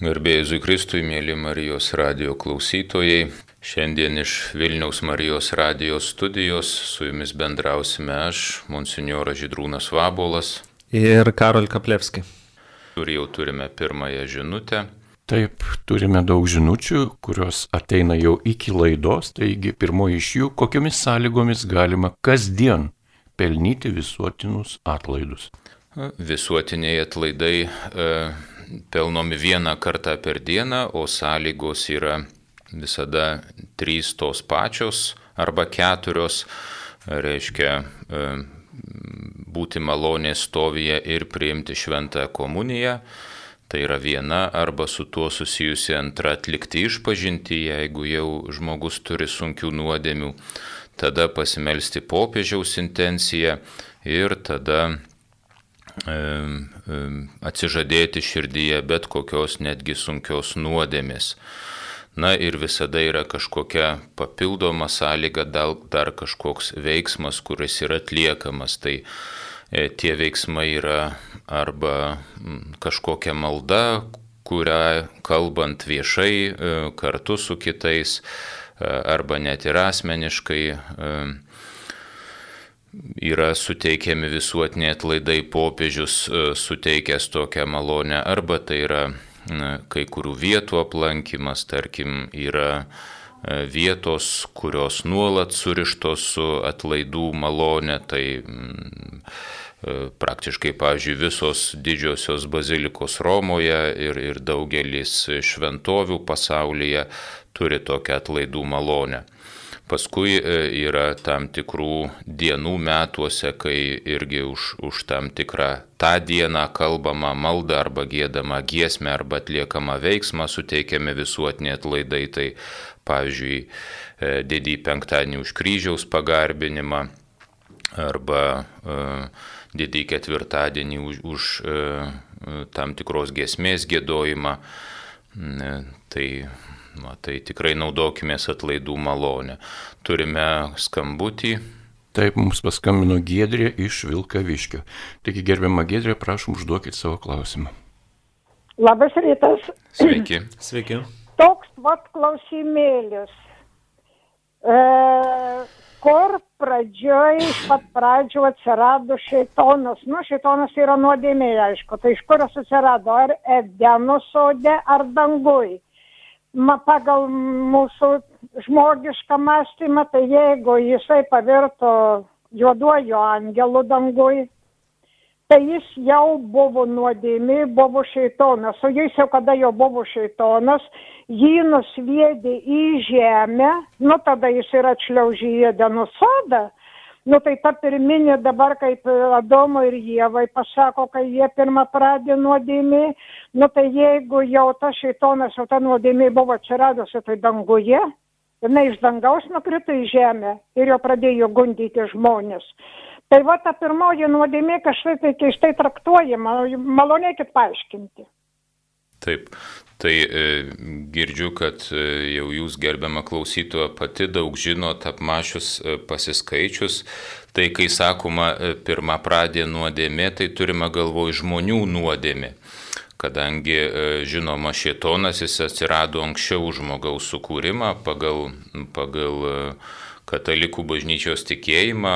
Garbėjai Kristui, mėly Marijos radio klausytojai. Šiandien iš Vilniaus Marijos radijos studijos su jumis bendrausime aš, monsinjoras Židrūnas Vabolas. Ir Karol Kaplevski. Ir jau turime pirmąją žinutę. Taip, turime daug žinučių, kurios ateina jau iki laidos, taigi pirmoji iš jų, kokiomis sąlygomis galima kasdien pelnyti visuotinus atlaidus. Visuotiniai atlaidai e, pelnomi vieną kartą per dieną, o sąlygos yra visada trys tos pačios arba keturios, reiškia e, būti malonės stovyje ir priimti šventą komuniją. Tai yra viena arba su tuo susijusi antra atlikti išpažinti, jeigu jau žmogus turi sunkių nuodėmių, tada pasimelsti popiežiaus intenciją ir tada atsižadėti širdyje bet kokios netgi sunkios nuodėmės. Na ir visada yra kažkokia papildoma sąlyga, dar kažkoks veiksmas, kuris yra atliekamas. Tai e, tie veiksmai yra arba kažkokia malda, kurią kalbant viešai e, kartu su kitais, e, arba net ir asmeniškai yra suteikiami visuotiniai atlaidai popiežius e, suteikęs tokią malonę, arba tai yra kai kurių vietų aplankimas, tarkim, yra e, vietos, kurios nuolat surištos su atlaidų malonė, tai mm, e, praktiškai, pavyzdžiui, visos didžiosios bazilikos Romoje ir, ir daugelis šventovių pasaulyje turi tokią atlaidų malonę. Paskui e, yra tam tikrų dienų metuose, kai irgi už, už tam tikrą tą dieną kalbama malda arba gėdama giesmė arba atliekama veiksma suteikiami visuotiniai atlaidai. Tai pavyzdžiui, e, didį penktadienį už kryžiaus pagarbinimą arba uh, didį ketvirtadienį už, už tam tikros giesmės gėdojimą. Tai Va, tai tikrai naudokime atlaidų malonę. Turime skambutį. Taip, mums paskambino Gedrė iš Vilkaviškio. Taigi, gerbiama Gedrė, prašom užduokit savo klausimą. Labas rytas. Sveiki. Sveiki. Toks vat klausimėlis. E, kur pradžioj, pat pradžių atsirado šeitonas. Nu, šeitonas yra nuodėmė, aišku. Tai iš kur jis atsirado? Ar Edeno sode, ar dangui? Ma, pagal mūsų žmogišką mąstymą, tai jeigu jisai pavirto juoduoju angelu dangui, tai jis jau buvo nuodėmi, buvo šeitonas. O jis jau kada jau buvo šeitonas, jį nusviedė į žemę, nu tada jis ir atšliaužė į Edenų sodą nu tai ta pirminė dabar kaip adomui ir ievai pasako kai jie pirma pradė nuodėmė. Nu tai jeigu jau tas šėtonas jau ta nuodėmė buvo atsiradusi tai danguje jinai iš dangaus nukrito į žemę ir jau pradėjo gundyti žmones tai va ta pirmoji nuodėmė kažkaip tai keistai traktuojama. Malonėkit paaiškinti Taip, tai e, girdžiu, kad e, jau jūs gerbiama klausytoja pati daug žinot, apmašius e, pasiskaičius. Tai kai sakoma e, pirmą pradė nuodėmė, tai turime galvoj žmonių nuodėmė. Kadangi e, žinoma šietonas jis atsirado anksčiau žmogaus sukūrimą pagal, pagal e, katalikų bažnyčios tikėjimą.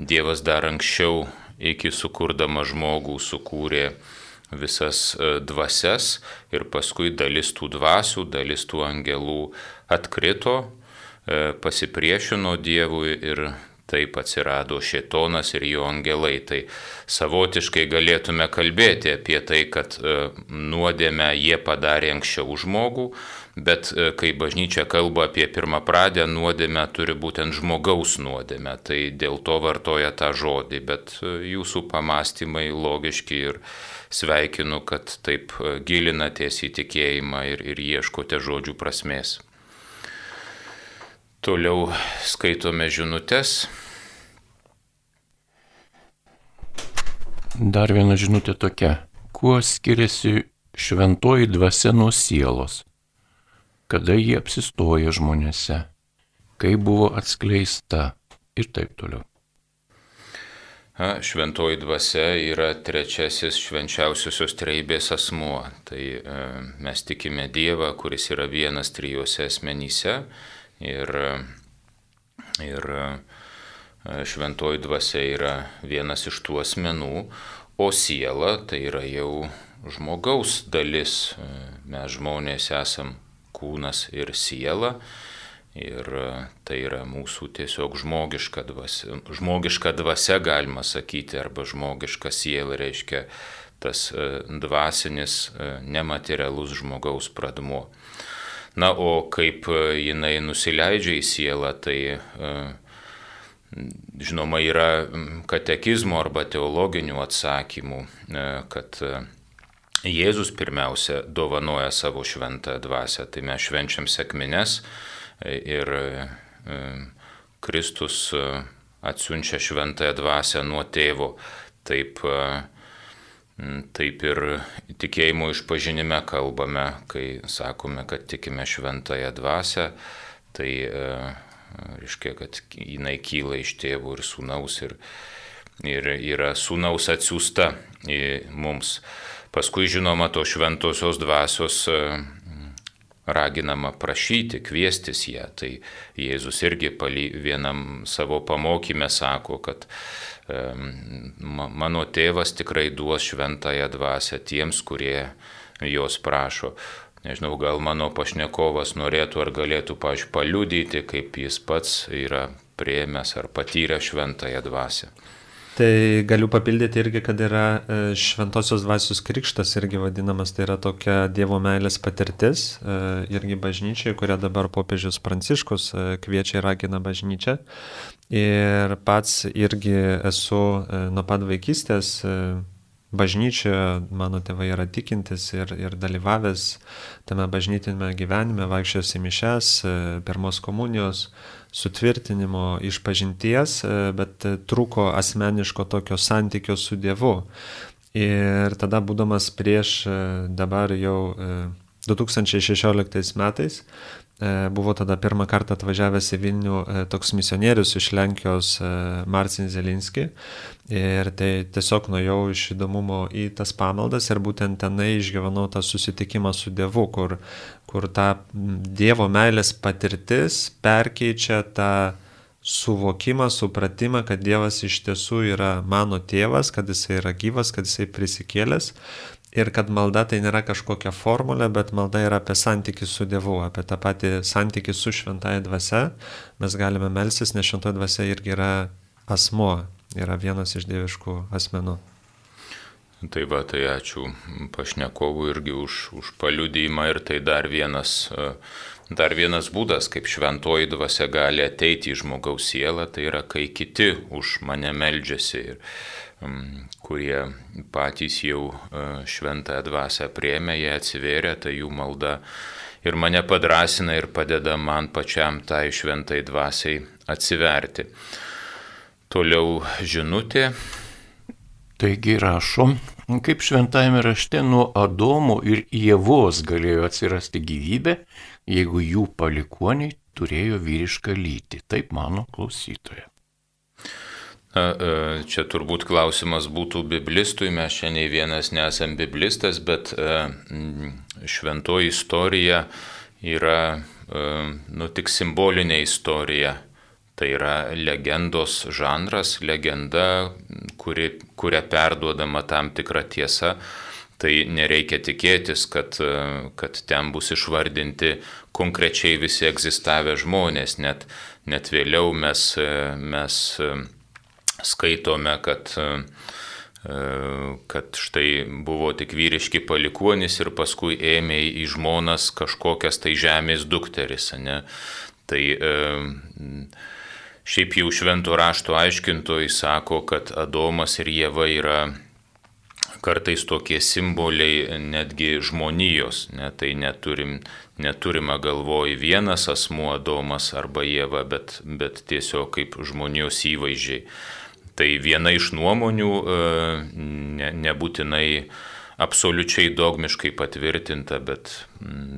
Dievas dar anksčiau iki sukurdama žmogų sukūrė visas e, dvasias ir paskui dalis tų dvasių, dalis tų angelų atkrito, e, pasipriešino Dievui ir taip atsirado šėtonas ir jo angelai. Tai savotiškai galėtume kalbėti apie tai, kad e, nuodėmę jie padarė anksčiau žmogų, bet kai bažnyčia kalba apie pirmą pradę nuodėmę, turi būtent žmogaus nuodėmę. Tai dėl to vartoja tą žodį, bet jūsų pamastymai logiški ir sveikinu, kad taip e, gilinatės į tikėjimą ir, ir ieškote žodžių prasmės. Toliau skaitome žinutės. Dar viena žinutė tokia. Kuo skiriasi šventoji dvasia nuo sielos? Kada jie apsistoja žmonėse? Kaip buvo atskleista? Ir taip toliau. Šventoji dvasia yra trečiasis švenčiausiosios treibės asmuo. Tai e, mes tikime Dievą, kuris yra vienas trijuose asmenyse ir, ir e, šventoji dvasia yra vienas iš tų asmenų, o siela tai yra jau žmogaus dalis. E, mes žmonės esam kūnas ir siela. Ir e, tai yra mūsų tiesiog žmogiška dvasia. Žmogiška dvasia galima sakyti, arba žmogiška siela reiškia tas e, dvasinis, e, nematerialus žmogaus pradmuo. Na, o kaip jinai nusileidžia į sielą, tai žinoma yra katekizmo arba teologinių atsakymų, kad Jėzus pirmiausia dovanoja savo šventą dvasę, tai mes švenčiam sekmines ir e, Kristus e, atsiunčia šventąją dvasę nuo tėvo. Taip, e, taip ir tikėjimo išpažinime kalbame, kai sakome, kad tikime šventąją dvasę, tai reiškia, kad jinai kyla iš tėvų ir sūnaus ir, ir yra sūnaus atsiųsta mums. Paskui, žinoma, to šventosios dvasios raginama prašyti, kviestis ją. Tai Jėzus irgi vienam savo pamokymę sako, kad mano tėvas tikrai duos šventąją dvasę tiems, kurie jos prašo. Nežinau, gal mano pašnekovas norėtų ar galėtų, pažiūrėjau, paliudyti, kaip jis pats yra prieimęs ar patyręs šventąją dvasę. Tai galiu papildyti irgi, kad yra e, šventosios dvasios krikštas irgi vadinamas, tai yra tokia Dievo meilės patirtis, e, irgi bažnyčiai, kurią dabar popiežius Pranciškus e, kviečia ir ragina bažnyčią. Ir pats irgi esu nuo pat vaikystės bažnyčioje, mano tėvai yra tikintis ir, ir dalyvavęs tame bažnytinėme gyvenime, vaikščiojęs į mišes, pirmos komunijos sutvirtinimo išpažinties, e, bet trūko asmeniško tokio santykio su Dievu. Ir tada būdamas prieš e, dabar jau 2016 e, metais buvo tada pirmą kartą atvažiavęs į Vilnių toks misionierius iš Lenkijos Marcin Zelinski. Ir tai tiesiog nuėjau iš įdomumo į tas pamaldas ir būtent tenai išgyvenau tą susitikimą su Dievu, kur kur ta Dievo meilės patirtis perkeičia tą suvokimą, supratimą, kad Dievas iš tiesų yra mano tėvas, kad jisai yra gyvas, kad jisai prisikėlęs ir kad malda tai nėra kažkokia formulė, bet malda yra apie santykių su Dievu, apie tą patį santykių su šventąją dvasia. Mes galime melsis, nes šventoji dvasia irgi yra asmo, yra vienas iš dieviškų asmenų. Tai va, tai ačiū pašnekovui irgi už, už paliudymą ir tai dar vienas, e, dar vienas būdas, kaip šventoji dvasia gali ateiti į žmogaus sielą, tai yra, kai kiti už mane meldžiasi ir kurie patys jau e, šventąją dvasę priemė, jie atsiveria, tai jų malda ir mane padrasina ir padeda man pačiam tai šventai dvasiai atsiverti. Toliau žinutė Taigi rašom, kaip šventajame rašte nuo Adomo ir Jėvos galėjo atsirasti gyvybė, jeigu jų palikoniai turėjo vyrišką lytį. Taip mano klausytoja. Na, e, čia turbūt klausimas būtų biblistui, mes čia nei vienas nesam biblistas, bet e, šventoji istorija yra e, nu, tik simbolinė istorija. Tai yra legendos žanras, legenda, kuri, kuria perduodama tam tikra tiesa. Tai nereikia tikėtis, kad, kad ten bus išvardinti konkrečiai visi egzistavę žmonės, net, net vėliau mes, mes skaitome, kad, kad štai buvo tik vyriški palikuonis ir paskui ėmė į žmonas kažkokias tai žemės dukteris. Ne? Tai Šiaip jau šventų rašto aiškintojai sako, kad Adomas ir Jėva yra kartais tokie simboliai netgi žmonijos, ne, tai neturim, neturima galvoj vienas asmuo Adomas arba Jėva, bet, bet tiesiog kaip žmonijos įvaizdžiai. Tai viena iš nuomonių e, ne, nebūtinai absoliučiai dogmiškai patvirtinta, bet,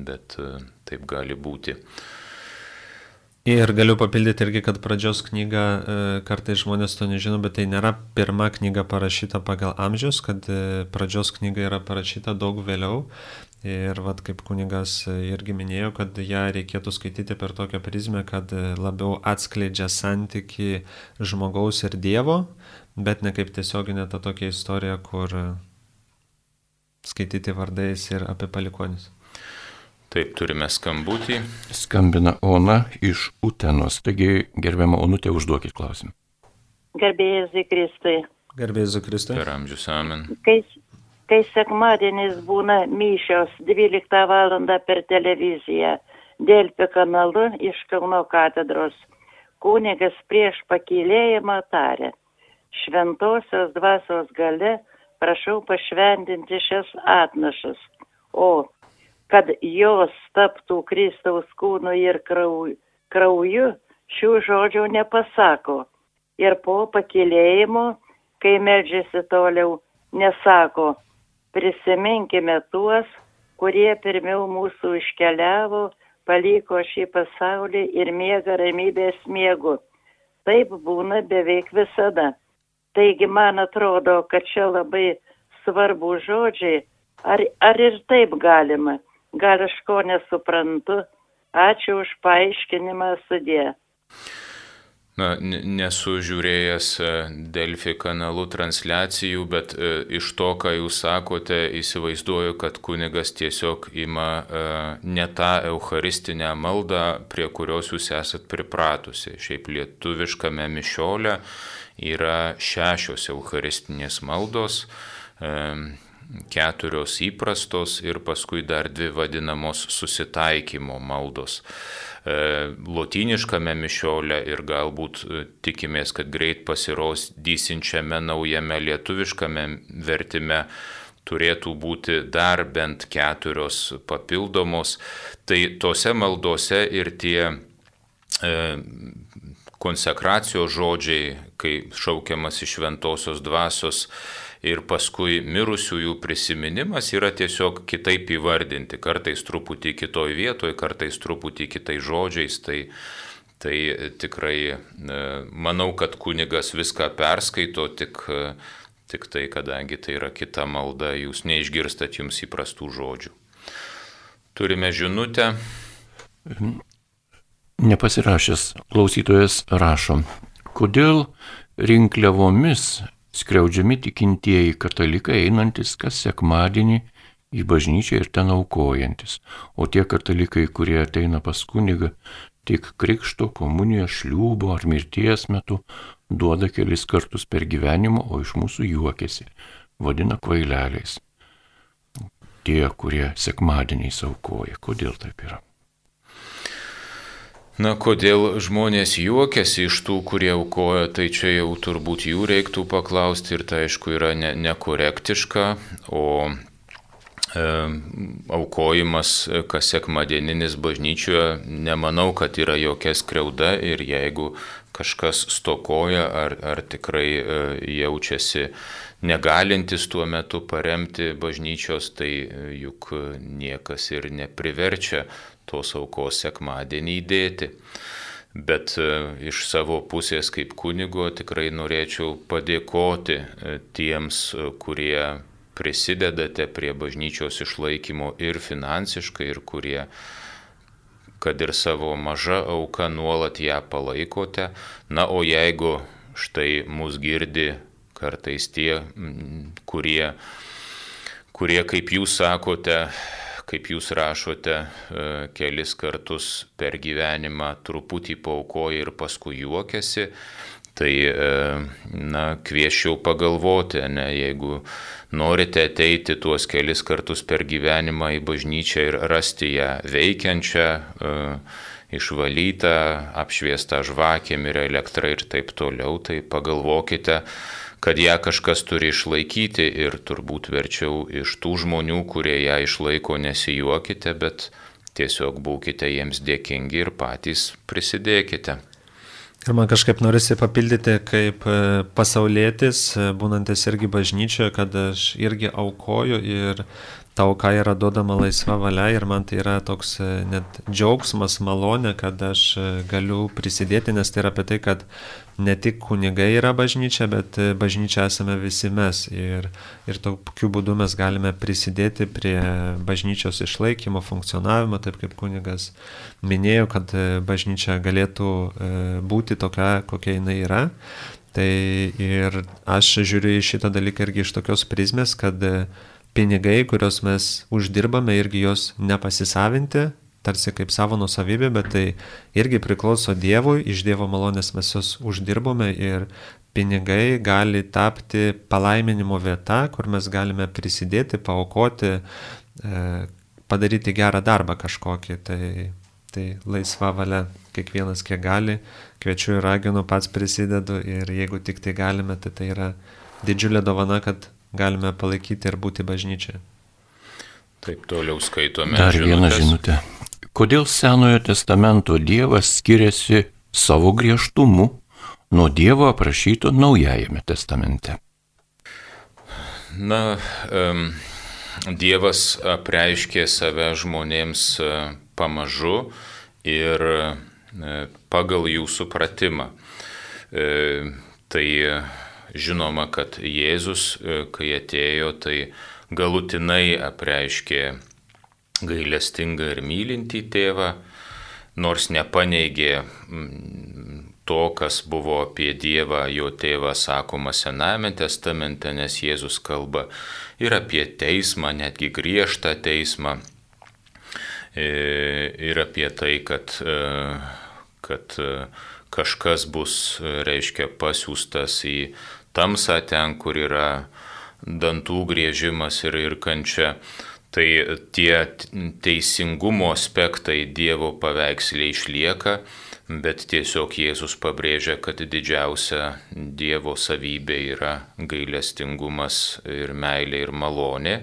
bet e, taip gali būti. Ir galiu papildyti irgi, kad pradžios knyga, e, kartais žmonės to nežino, bet tai nėra pirma knyga parašyta pagal amžius, kad pradžios knyga yra parašyta daug vėliau. Ir vad kaip kunigas irgi minėjo, kad ją reikėtų skaityti per tokią prizmę, kad labiau atskleidžia santyki žmogaus ir Dievo, bet ne kaip tiesioginė ta tokia istorija, kur skaityti vardais ir apie palikonis. Taip, turime skambutį. Skambina Ona iš Utenos. Taigi, gerbiamą Onutę, užduokit klausimą. Garbėjai Zikristai. Garbėjai Zikristai. Per amžius amen. Kai, kai sekmadienis būna myšios 12 val. per televiziją, Dėlpi kanalu iš Kauno katedros, kunigas prieš pakilėjimą tarė, šventosios dvasios gale prašau pašventinti šias atnašas, o kad jos taptų Kristaus kūnu ir krauju, šių žodžių nepasako. Ir po pakilėjimo, kai medžiasi toliau, nesako, prisiminkime tuos, kurie pirmiau mūsų iškeliavo, paliko šį pasaulį ir miega ramybės miegu. Taip būna beveik visada. Taigi man atrodo, kad čia labai svarbu žodžiai, ar, ar ir taip galima gal aš ko nesuprantu. Ačiū už paaiškinimą sudė. Na, nesu žiūrėjęs e, Delfi kanalų transliacijų, bet e, iš to, ką jūs sakote, įsivaizduoju, kad kunigas tiesiog ima e, ne tą eucharistinę maldą, prie kurios jūs esat pripratusi. Šiaip lietuviškame mišiolė yra šešios eucharistinės maldos keturios įprastos ir paskui dar dvi vadinamos susitaikymo maldos. E, Lotyniškame mišiolė ir galbūt e, tikimės, kad greit pasirodysinčiame naujame lietuviškame vertime turėtų būti dar bent keturios papildomos. Tai tose maldose ir tie e, konsekracijos žodžiai, kai šaukiamas iš šventosios dvasios, ir paskui mirusiųjų prisiminimas yra tiesiog kitaip įvardinti, kartais truputį kitoj vietoje, kartais truputį kitais žodžiais. Tai, tai tikrai e, manau, kad kunigas viską perskaito, tik, e, tik tai, kadangi tai yra kita malda, jūs neišgirstat jums įprastų žodžių. Turime žinutę. Nepasirašęs klausytojas rašo, kodėl rinkliavomis skriaudžiami tikintieji katalikai einantis kas sekmadienį į bažnyčią ir ten aukojantis. O tie katalikai, kurie ateina pas kunigą tik krikšto, komunijos, šliūbo ar mirties metu, duoda kelis kartus per gyvenimą, o iš mūsų juokiasi, vadina kvaileliais. Tie, kurie sekmadieniais aukoja. Kodėl taip yra? Na, kodėl žmonės juokiasi iš tų, kurie aukoja, tai čia jau turbūt jų reiktų paklausti ir tai aišku yra ne, nekorektiška, o e, aukojimas kas sekmadieninis bažnyčioje nemanau, kad yra jokia skriauda ir jeigu kažkas stokoja ar, ar tikrai e, jaučiasi negalintis tuo metu paremti bažnyčios, tai e, juk niekas ir nepriverčia tos aukos sekmadienį įdėti. Bet e, iš savo pusės kaip kunigo tikrai norėčiau padėkoti e, tiems, e, kurie prisidedate prie bažnyčios išlaikymo ir finansiškai, ir kurie, kad ir savo mažą auką nuolat ją palaikote. Na, o jeigu štai mus girdi kartais tie, kurie, kurie kaip jūs sakote, kaip jūs rašote, e, kelis kartus per gyvenimą truputį paukoja ir paskui juokiasi, tai, e, na, kviečiau pagalvoti, ne, jeigu norite ateiti tuos kelis kartus per gyvenimą į bažnyčią ir rasti ją veikiančią, e, išvalytą, apšviestą žvakėm ir elektrą ir taip toliau, tai pagalvokite, kad ją kažkas turi išlaikyti ir turbūt verčiau iš tų žmonių, kurie ją išlaiko, nesijuokite, bet tiesiog būkite jiems dėkingi ir patys prisidėkite. Ir man kažkaip norisi papildyti kaip e, pasaulėtis, e, būnantis irgi bažnyčioje, kad aš irgi aukoju ir ta auka yra duodama laisva valia ir man tai yra toks e, net džiaugsmas, malonė, kad aš e, galiu prisidėti, nes tai yra apie tai, kad ne tik kunigai yra bažnyčia, bet e, bažnyčia esame visi mes ir, ir tokiu būdu mes galime prisidėti prie bažnyčios išlaikymo, funkcionavimo, taip kaip kunigas minėjo, kad bažnyčia galėtų būti tokia, kokia jinai yra. Tai ir aš žiūriu į šitą dalyką irgi iš tokios prizmės, kad pinigai, kuriuos mes uždirbame, irgi jos nepasisavinti, tarsi kaip savo nusavybė, bet tai irgi priklauso Dievui, iš Dievo malonės mes jos uždirbome ir pinigai gali tapti palaiminimo vieta, kur mes galime prisidėti, paukoti, e, padaryti gerą darbą kažkokį. Tai, tai laisva valia, kiekvienas kiek gali, kviečiu ir raginu, pats prisidedu ir jeigu tik tai galime, tai tai yra didžiulė dovana, kad galime palaikyti ir būti bažnyčia. Taip, toliau skaitome. Dar žinutės. viena žinutė. Kodėl Senojo testamento Dievas skiriasi savo griežtumu nuo Dievo aprašyto Naujajame testamente? Na, um, Dievas apreiškė save žmonėms e, pamažu ir e, pagal jų supratimą. E, tai Žinoma, kad Jėzus, e, kai atėjo, tai galutinai apreiškė gailestingą ir mylintį tėvą, nors nepaneigė to, kas buvo apie Dievą, jo tėvą sakoma Sename testamente, nes Jėzus kalba ir apie teismą, netgi griežtą teismą, e, ir apie tai, kad, e, kad kažkas bus, reiškia, pasiūstas į tamsą ten, kur yra dantų grėžimas ir, ir kančia. Tai tie teisingumo aspektai Dievo paveikslė išlieka, bet tiesiog Jėzus pabrėžia, kad didžiausia Dievo savybė yra gailestingumas ir meilė ir malonė.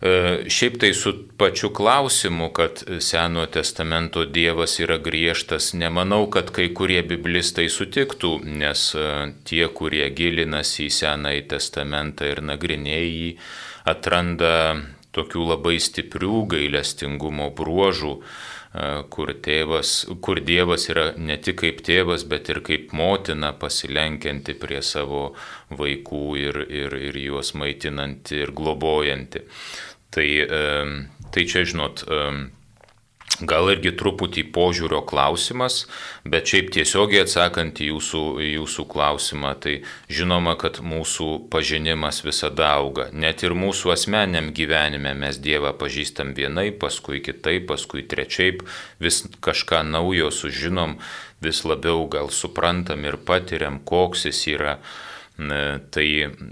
E, šiaip tai su pačiu klausimu, kad Senojo testamento Dievas yra griežtas, nemanau, kad kai kurie biblistai sutiktų, nes e, tie, kurie gilinasi į Senąjį testamentą ir nagrinėja jį, atranda tokių labai stiprių gailestingumo bruožų, kur, tėvas, kur Dievas yra ne tik kaip tėvas, bet ir kaip motina pasilenkianti prie savo vaikų ir, ir, ir juos maitinanti ir globojanti. Tai, tai čia, žinot, gal irgi truputį požiūrio klausimas, bet šiaip tiesiogiai atsakant į jūsų, jūsų klausimą, tai žinoma, kad mūsų pažinimas visada auga. Net ir mūsų asmeniam gyvenime mes Dievą pažįstam vienai, paskui kitaip, paskui trečiaip, vis kažką naujo sužinom, vis labiau gal suprantam ir patiriam, koks jis yra Tai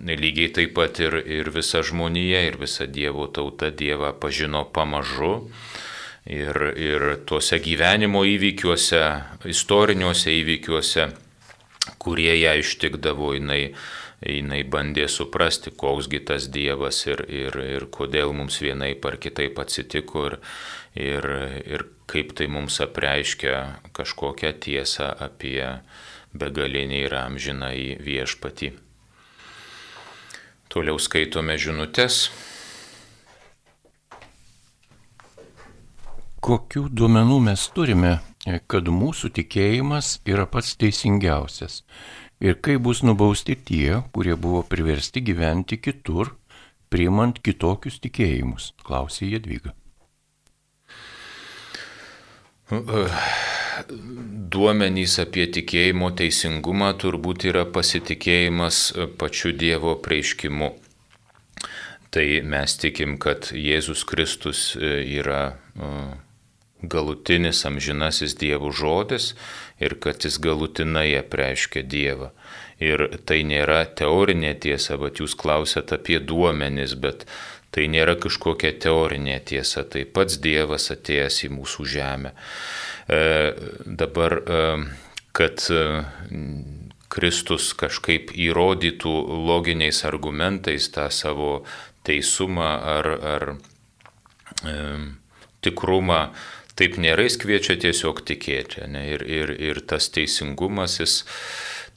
lygiai taip pat ir, ir visa žmonija, ir visa Dievo tauta Dievą pažino pamažu. Ir, ir tuose gyvenimo įvykiuose, istoriniuose įvykiuose, kurie ją ištikdavo, jinai, jinai bandė suprasti, koksgi tas Dievas ir, ir, ir kodėl mums vienai par kitaip atsitiko ir, ir, ir kaip tai mums apreiškia kažkokią tiesą apie, begalinį ir amžiną į viešpatį. Toliau skaitome žinutės. Kokių duomenų mes turime, kad mūsų tikėjimas yra pats teisingiausias? Ir kaip bus nubausti tie, kurie buvo priversti gyventi kitur, priimant kitokius tikėjimus, klausė Jadvyga. Duomenys apie tikėjimo teisingumą turbūt yra pasitikėjimas pačiu Dievo preiškimu. Tai mes tikim, kad Jėzus Kristus e, yra e, galutinis amžinasis Dievo žodis ir kad jis galutinai apreiškia Dievą. Ir tai nėra teorinė tiesa, bet jūs klausėt apie duomenis, bet tai nėra kažkokia teorinė tiesa, tai pats Dievas atėjęs į mūsų žemę. E, dabar, e, kad e, Kristus kažkaip įrodytų loginiais argumentais tą savo teisumą ar, ar e, tikrumą, taip nėra, jis kviečia tiesiog tikėti. Ne? Ir, ir, ir tas teisingumas, jis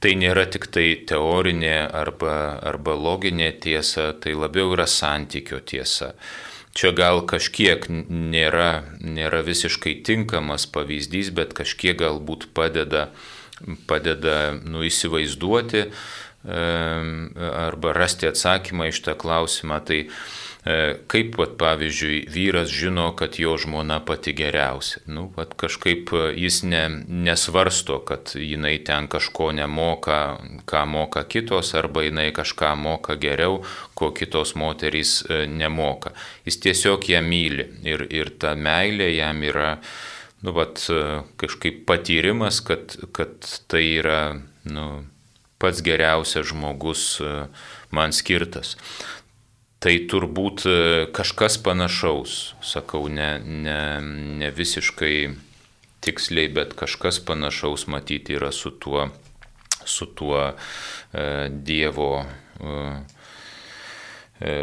tai nėra tik tai teorinė arba, arba loginė tiesa, tai labiau yra santykio tiesa. čia gal kažkiek nėra, nėra visiškai tinkamas pavyzdys, bet kažkiek galbūt padeda, padeda nu, įsivaizduoti arba rasti atsakymą iš tą klausimą. Tai kaip, vat, pavyzdžiui, vyras žino, kad jo žmona pati geriausia. Nu, vat, kažkaip e, jis ne, nesvarsto, kad jinai ten kažko nemoka, ką moka kitos, arba jinai kažką moka geriau, ko kitos moterys e, nemoka. Jis tiesiog ją myli ir, ir ta meilė jam yra nu, vat, kažkaip patyrimas, kad, kad tai yra nu, pats geriausias žmogus man skirtas. Tai turbūt e, kažkas panašaus, sakau, ne, ne, ne visiškai tiksliai, bet kažkas panašaus matyti yra su tuo, su tuo e, Dievo, e,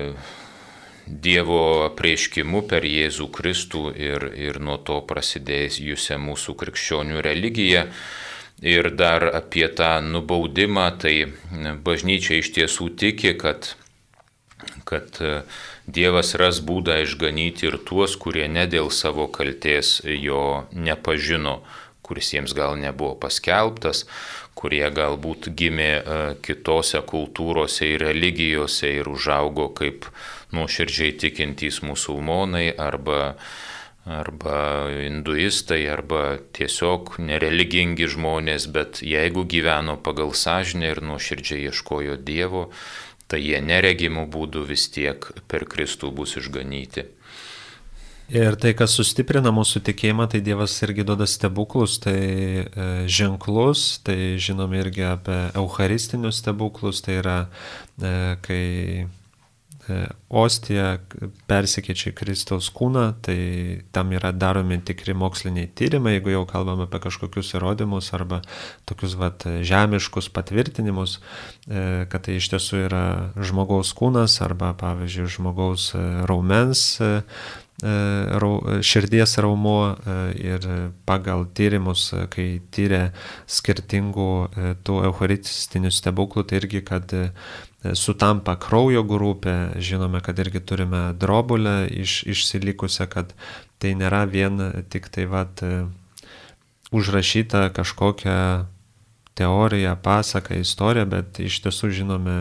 Dievo apreiškimu per Jėzų Kristų ir, ir nuo to prasidėjusią mūsų krikščionių religiją. Ir dar apie tą nubaudimą, tai bažnyčia iš tiesų tiki, kad kad e, Dievas ras būdą išganyti ir tuos, kurie ne dėl savo kalties jo nepažino, kuris jiems gal nebuvo paskelbtas, kurie galbūt gimė e, kitose kultūrose ir religijose ir užaugo kaip nuoširdžiai tikintys musulmonai arba, arba hinduistai, arba tiesiog nereligingi žmonės, bet jeigu gyveno pagal sąžinę ir nuoširdžiai ieškojo Dievo, tai jie neregimų būdų vis tiek per Kristų bus išganyti. Ir tai, kas sustiprina mūsų tikėjimą, tai Dievas irgi duoda stebuklus, tai e, ženklus, tai žinom irgi apie eucharistinius stebuklus, tai yra, e, kai ostija persikeičia į Kristaus kūną, tai tam yra daromi tikri moksliniai tyrimai, jeigu jau kalbame apie kažkokius įrodymus arba tokius vat, žemiškus patvirtinimus, e, kad tai iš tiesų yra žmogaus kūnas arba, pavyzdžiui, žmogaus e, raumens širdies raumuo ir pagal tyrimus, kai tyrė skirtingų tų eucharistinių stebuklų, tai irgi, kad sutampa kraujo grupė, žinome, kad irgi turime drobulę iš, išsilikusią, kad tai nėra vien tik tai vat užrašyta kažkokia teorija, pasaka, istorija, bet iš tiesų žinome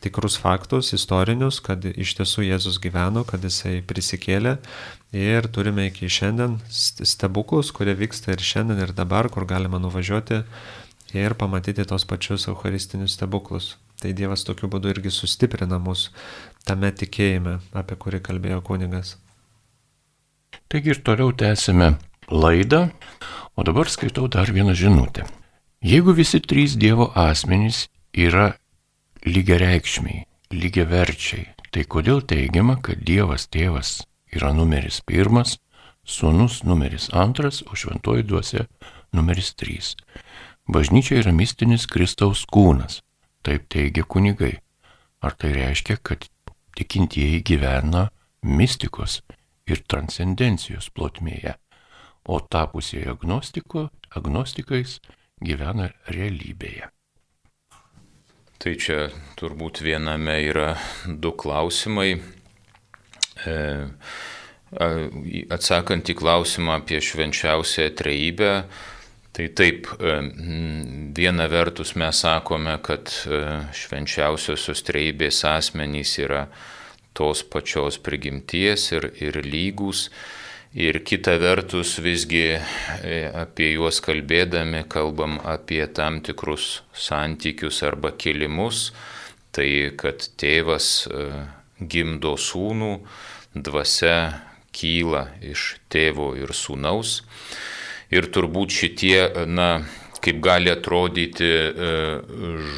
tikrus faktus, istorinius, kad iš tiesų Jėzus gyveno, kad jisai prisikėlė ir turime iki šiandien stebuklus, kurie vyksta ir šiandien, ir dabar, kur galima nuvažiuoti ir pamatyti tos pačius eucharistinius stebuklus. Tai Dievas tokiu būdu irgi sustiprina mus tame tikėjime, apie kurį kalbėjo kunigas. Taigi ir toliau tęsime laidą, o dabar skaitau dar vieną žinutę. Jeigu visi trys Dievo asmenys yra lygiareikšmiai, lygiaverčiai, tai kodėl teigiama, kad Dievas tėvas yra numeris pirmas, sūnus numeris antras, o šventoji duose numeris trys. Bažnyčia yra mistinis Kristaus kūnas, Taip teigia kunigai. Ar tai reiškia, kad tikintieji gyvena mistikos ir transcendencijos plotmėje, o tapusieji agnostikais gyvena realybėje? Tai čia turbūt viename yra du klausimai. E, atsakant į klausimą apie švenčiausią trejybę, Tai taip, e, viena vertus mes sakome, kad e, švenčiausiosios treibės asmenys yra tos pačios prigimties ir, ir lygus. Ir kita vertus visgi e, apie juos kalbėdami kalbam apie tam tikrus santykius arba kilimus. Tai kad tėvas gimdo sūnų, dvasia kyla iš tėvo ir sūnaus. Ir turbūt šitie, na, kaip gali atrodyti e,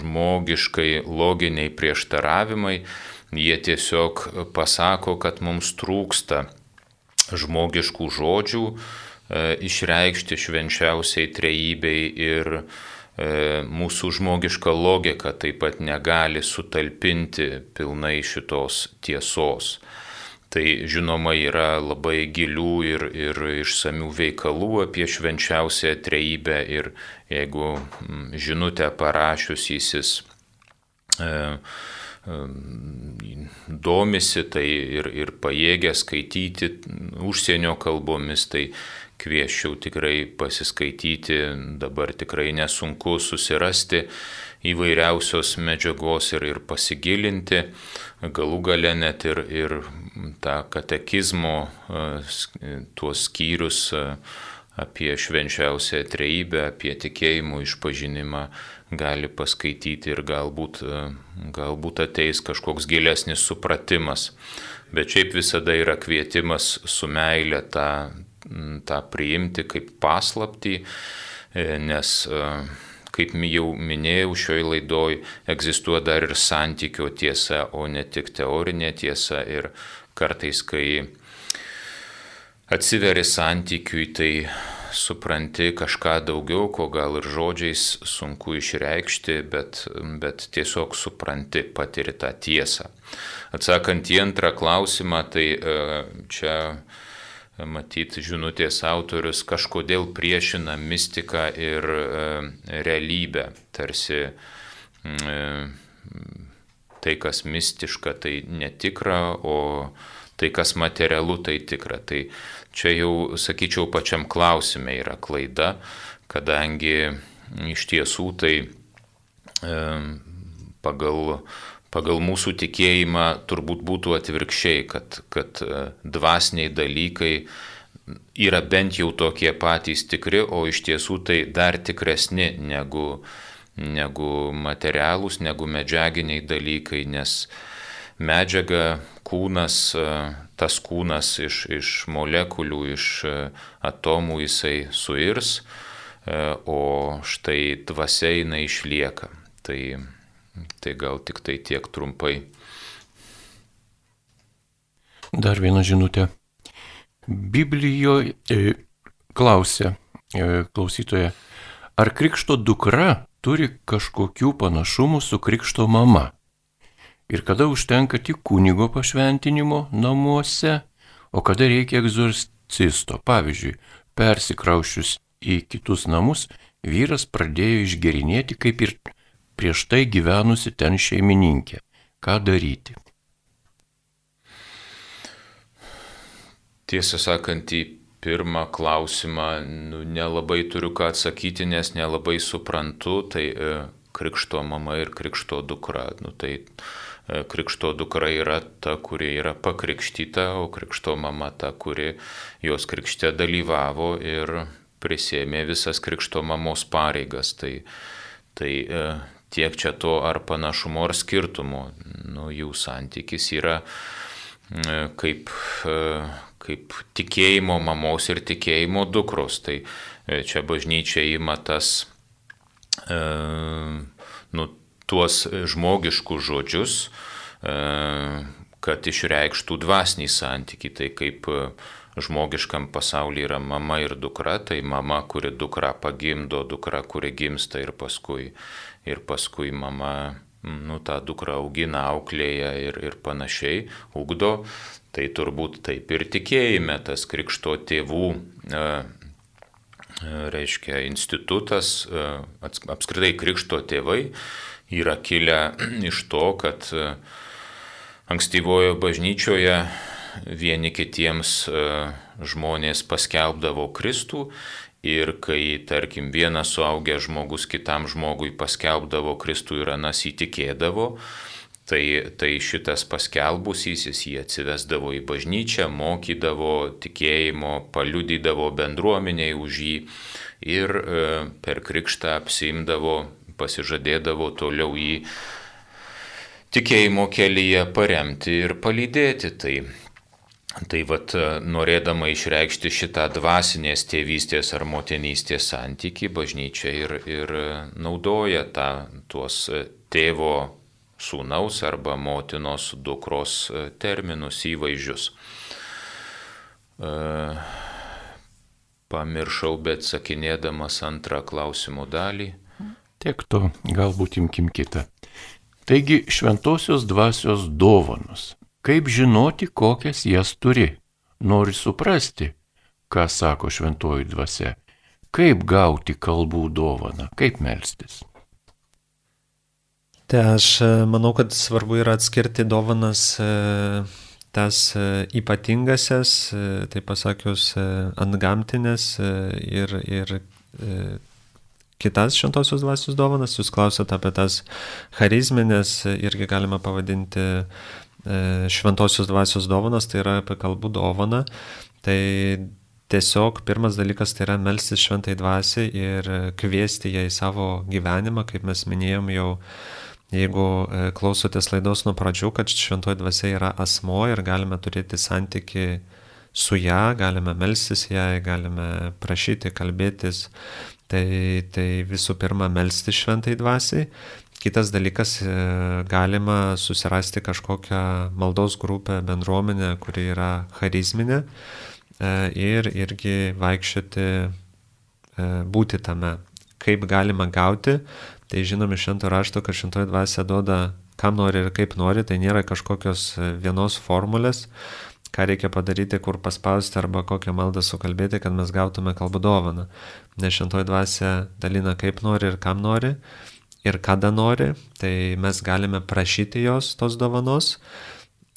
žmogiškai loginiai prieštaravimai, jie tiesiog pasako, kad mums trūksta žmogiškų žodžių e, išreikšti švenčiausiai trejybei ir e, mūsų žmogiška logika taip pat negali sutalpinti pilnai šitos tiesos. Tai žinoma yra labai gilių ir, ir išsamių veikalų apie švenčiausią trejybę ir jeigu mm, žinutę parašiusysis e, domisi tai ir, ir pajėgia skaityti užsienio kalbomis, tai kvieščiau tikrai pasiskaityti, dabar tikrai nesunku susirasti įvairiausios medžiagos ir, ir pasigilinti, galų gale net ir, ir tą katekizmo tuos skyrius apie švenčiausią trejybę, apie tikėjimo išpažinimą gali paskaityti ir galbūt, galbūt ateis kažkoks gilesnis supratimas. Bet šiaip visada yra kvietimas su meilė tą, tą priimti kaip paslapti, nes, kaip jau minėjau šioj laidoj, egzistuoja dar ir santykio tiesa, o ne tik teorinė tiesa. Ir kartais, kai atsiveri santykiui, tai supranti kažką daugiau, ko gal ir žodžiais sunku išreikšti, bet, bet tiesiog supranti, patiri tą tiesą. Atsakant į antrą klausimą, tai e, čia matyti žinutės autorius kažkodėl priešina mistiką ir e, realybę. Tarsi e, tai, kas mistiška, tai netikra, o tai, kas materialu, tai tikra. Tai čia jau, sakyčiau, pačiam klausime yra klaida, kadangi iš tiesų tai e, pagal, pagal mūsų tikėjimą turbūt būtų atvirkščiai, kad, kad e, dvasiniai dalykai yra bent jau tokie patys tikri, o iš tiesų tai dar tikresni negu, negu materialūs, negu medžiaginiai dalykai, nes medžiaga, kūnas, e, tas kūnas iš, iš molekulių, iš e, atomų jisai suirs, e, o štai dvasia jinai išlieka. Tai, tai gal tik tai tiek trumpai. Dar viena žinutė. Biblijoje klausia klausytoje, ar krikšto dukra turi kažkokių panašumų su krikšto mama? ir kada užtenka tik kunigo pašventinimo namuose, o kada reikia egzorcisto. Pavyzdžiui, persikraušius į kitus namus, vyras pradėjo išgerinėti kaip ir prieš tai gyvenusi ten šeimininkė. Ką daryti? Tiesą sakant, į pirmą klausimą nu, nelabai turiu ką atsakyti, nes nelabai suprantu, tai e, krikšto mama ir krikšto dukra. Nu, tai E, krikšto dukra yra ta, kuri yra pakrikštyta, o krikšto mama ta, kuri jos krikšte dalyvavo ir prisėmė visas krikšto mamos pareigas. Tai, tai e, tiek čia to ar panašumo, ar skirtumo. Nu, jų santykis yra e, kaip, kaip tikėjimo mamos ir tikėjimo dukros. Tai čia bažnyčia ima tas, nu, tuos žmogiškus žodžius, e, kad išreikštų dvasinį santykį. Tai kaip e, žmogiškam pasaulyje yra mama ir dukra, tai mama, kuri dukra pagimdo, dukra, kuri gimsta ir paskui, ir paskui mama nu, tą dukrą augina, auklėja ir, ir panašiai, ugdo. Tai turbūt taip ir tikėjime tas krikšto tėvų e, reiškia institutas, apskritai krikšto tėvai yra kilę iš to, kad e, ankstyvojo bažnyčioje vieni kitiems e, žmonės paskelbdavo Kristų ir kai, tarkim, vienas suaugęs žmogus kitam žmogui paskelbdavo Kristų ir anas įtikėdavo, tai, tai šitas paskelbusysis jį atsivesdavo į bažnyčią, mokydavo tikėjimo, paliudydavo bendruomeniai už jį ir e, per krikštą apsimdavo pasižadėdavo toliau jį tikėjimo kelyje paremti ir palydėti. Tai, tai vad norėdama išreikšti šitą dvasinės tėvystės ar motinystės santyki, bažnyčia ir, ir naudoja tą, tuos tėvo sūnaus arba motinos dukros terminus įvaizdžius. Pamiršau, bet sakinėdamas antrą klausimų dalį. Tiek to, galbūt imkim kitą. Taigi šventosios dvasios dovanos. Kaip žinoti, kokias jas turi? Nori suprasti, ką sako šventoji dvasia. Kaip gauti kalbų dovaną, kaip melstis. Tai aš e, manau, kad svarbu yra atskirti dovanas e, tas e, ypatingasias, tai pasakius, antgamtinės ir, ir kitas šventosios dvasios dovanas. Jūs klausėte apie tas charizminės, irgi galima pavadinti šventosios dvasios dovanas, tai yra apie kalbų dovaną. Tai tiesiog pirmas dalykas tai yra melstis šventai dvasiai ir kviesti ją į savo gyvenimą, kaip mes minėjom jau Jeigu e, klausotės laidos nuo pradžių, kad šventoji dvasia yra asmo ir galime turėti santyki su ją, galime melstis ją, galime prašyti, kalbėtis, tai, tai visų pirma melsti šventai dvasiai. Kitas dalykas, e, galima susirasti kažkokią maldos grupę, bendruomenę, kuri yra charizminė e, ir irgi vaikščioti, būti tame. Kaip galima gauti, Tai žinom iš šento rašto, kad šentoji dvasia duoda kam nori ir kaip nori, tai nėra kažkokios e, vienos formulės, ką reikia padaryti, kur paspausti arba kokią maldą sukalbėti, kad mes gautume kalbų dovaną. Nes šentoji dvasia dalina kaip nori ir kam nori ir kada nori, tai mes galime prašyti jos tos dovanos,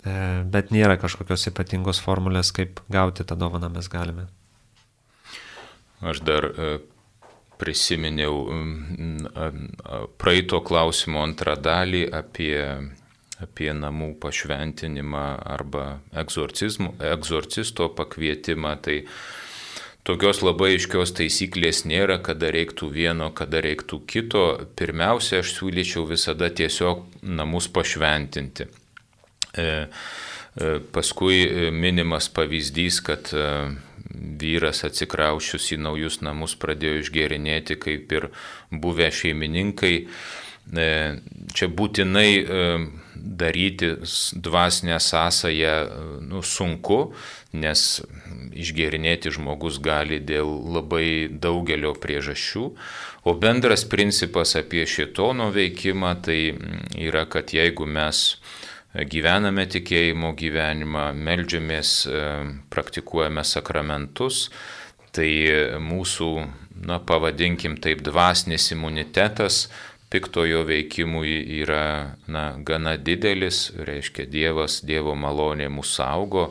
e, bet nėra kažkokios ypatingos formulės, kaip gauti tą dovaną mes galime. Aš dar e, prisiminiau praeito klausimo antrą dalį apie, apie namų pašventinimą arba egzorcisto pakvietimą. Tai tokios labai aiškios taisyklės nėra, kada reiktų vieno, kada reiktų kito. Pirmiausia, aš siūlyčiau visada tiesiog namus pašventinti. E, e, paskui minimas pavyzdys, kad e, vyras atsikraušius į naujus namus pradėjo išgerinėti kaip ir buvę šeimininkai. E, čia būtinai e, daryti dvasinę sąsąją nu, sunku, nes išgerinėti žmogus gali dėl labai daugelio priežasčių. O bendras principas apie šitono veikimą tai yra, kad jeigu mes gyvename tikėjimo gyvenimą, melžiamės, e, praktikuojame sakramentus, tai mūsų, na, pavadinkim taip, dvasinis imunitetas piktojo veikimui yra, na, gana didelis, reiškia Dievas, Dievo malonė mūsų saugo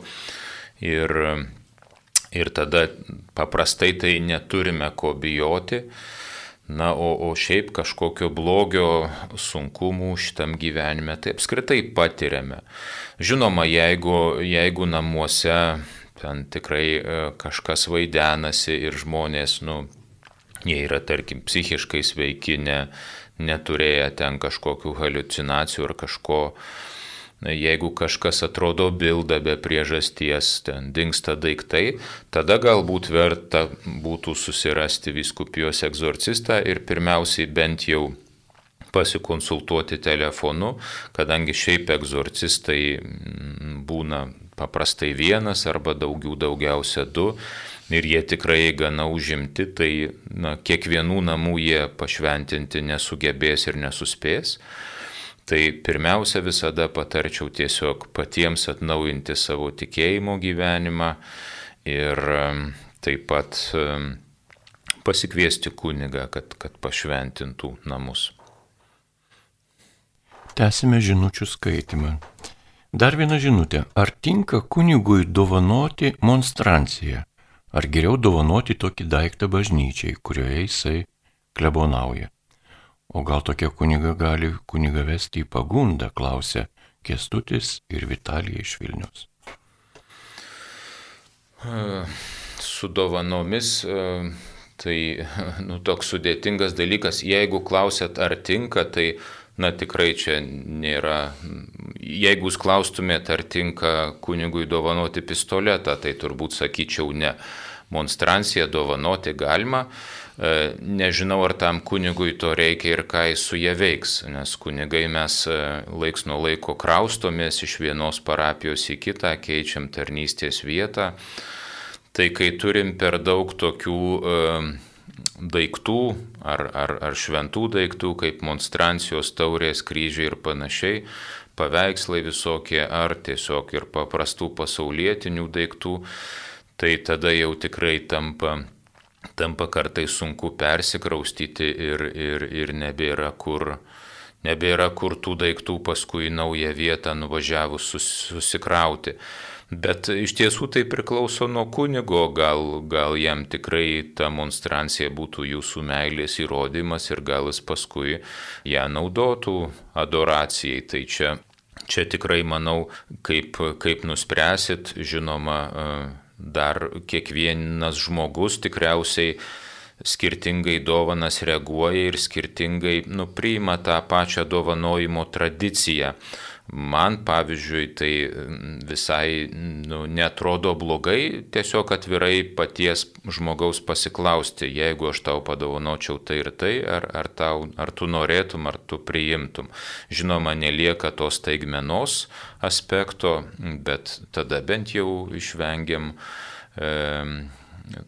ir, ir tada paprastai tai neturime ko bijoti. Na, o, o šiaip kažkokio blogio sunkumų šitam gyvenime tai apskritai patiriame. Žinoma, jeigu, jeigu namuose ten tikrai e, kažkas vaidenasi ir žmonės, nu, jie yra, tarkim, psichiškai sveiki, ne, neturėję ten kažkokių halucinacijų ar kažko, jeigu kažkas atrodo bilda be priežasties, ten dinksta daiktai, tada galbūt verta būtų susirasti viskupijos egzorcistą ir pirmiausiai bent jau pasikonsultuoti telefonu, kadangi šiaip egzorcistai mm, būna paprastai vienas arba daugiau daugiausia du ir jie tikrai gana užimti, tai na, kiekvienų namų jie pašventinti nesugebės ir nesuspės. Tai pirmiausia visada patarčiau tiesiog patiems atnaujinti savo tikėjimo gyvenimą ir taip pat pasikviesti kunigą, kad, kad pašventintų namus. Tęsime žinučių skaitimą. Dar viena žinutė. Ar tinka kunigui dovanoti monstranciją? Ar geriau dovanoti tokį daiktą bažnyčiai, kurioje jisai klebonauja? O gal tokia kuniga gali kuniga vesti į pagundą, klausė Kestutis ir Vitalija iš Vilnius. Su dovanomis tai nu, toks sudėtingas dalykas. Jeigu klausėt, ar tinka, tai na tikrai čia nėra. Jeigu jūs klaustumėt, ar tinka kunigui dovanoti pistoletą, tai turbūt sakyčiau ne. Monstranciją dovanoti galima, E, nežinau, ar tam kunigui to reikia ir ką jis su jie veiks, nes kunigai mes e, laiks nuo laiko kraustomės iš vienos parapijos į kitą, keičiam tarnystės vietą. Tai kai turim per daug tokių e, daiktų ar, ar, ar šventų daiktų, kaip monstrancijos taurės, kryžiai ir panašiai, paveikslai visokie, ar tiesiog ir paprastų pasaulietinių daiktų, tai tada jau tikrai tampa tampa kartai sunku persikraustyti ir, ir, ir nebėra kur, nebėra kur tų daiktų paskui naują vietą nuvažiavus sus, susikrauti. Bet iš tiesų tai priklauso nuo kunigo, gal, gal jam tikrai ta monstrancija būtų jūsų meilės įrodymas ir gal jis paskui ją naudotų adoracijai. Tai čia, čia tikrai manau, kaip, kaip nuspręsit, žinoma, dar kiekvienas žmogus tikriausiai skirtingai dovanas reaguoja ir skirtingai nu, priima tą pačią dovanojimo tradiciją. Man, pavyzdžiui, tai visai nu, netrodo blogai tiesiog atvirai paties žmogaus pasiklausti, jeigu aš tau padovanočiau tai ir tai, ar, ar, tau, ar tu norėtum, ar tu priimtum. Žinoma, nelieka tos taigmenos aspekto, bet tada bent jau išvengiam e,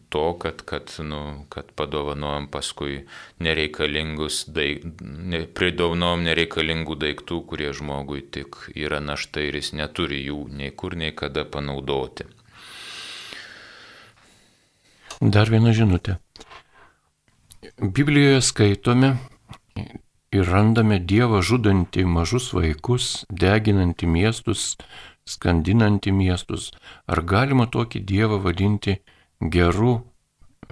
to, kad, kad, nu, kad padovanojom paskui nereikalingus, daik, ne, pridovanojom nereikalingų daiktų, kurie žmogui tik yra našta ir jis neturi jų nei kur, nei kada panaudoti. Dar viena žinutė. Biblijoje skaitome ir randame Dievą žudantį mažus vaikus, deginantį miestus, skandinantį miestus. Ar galima tokį Dievą vadinti gerų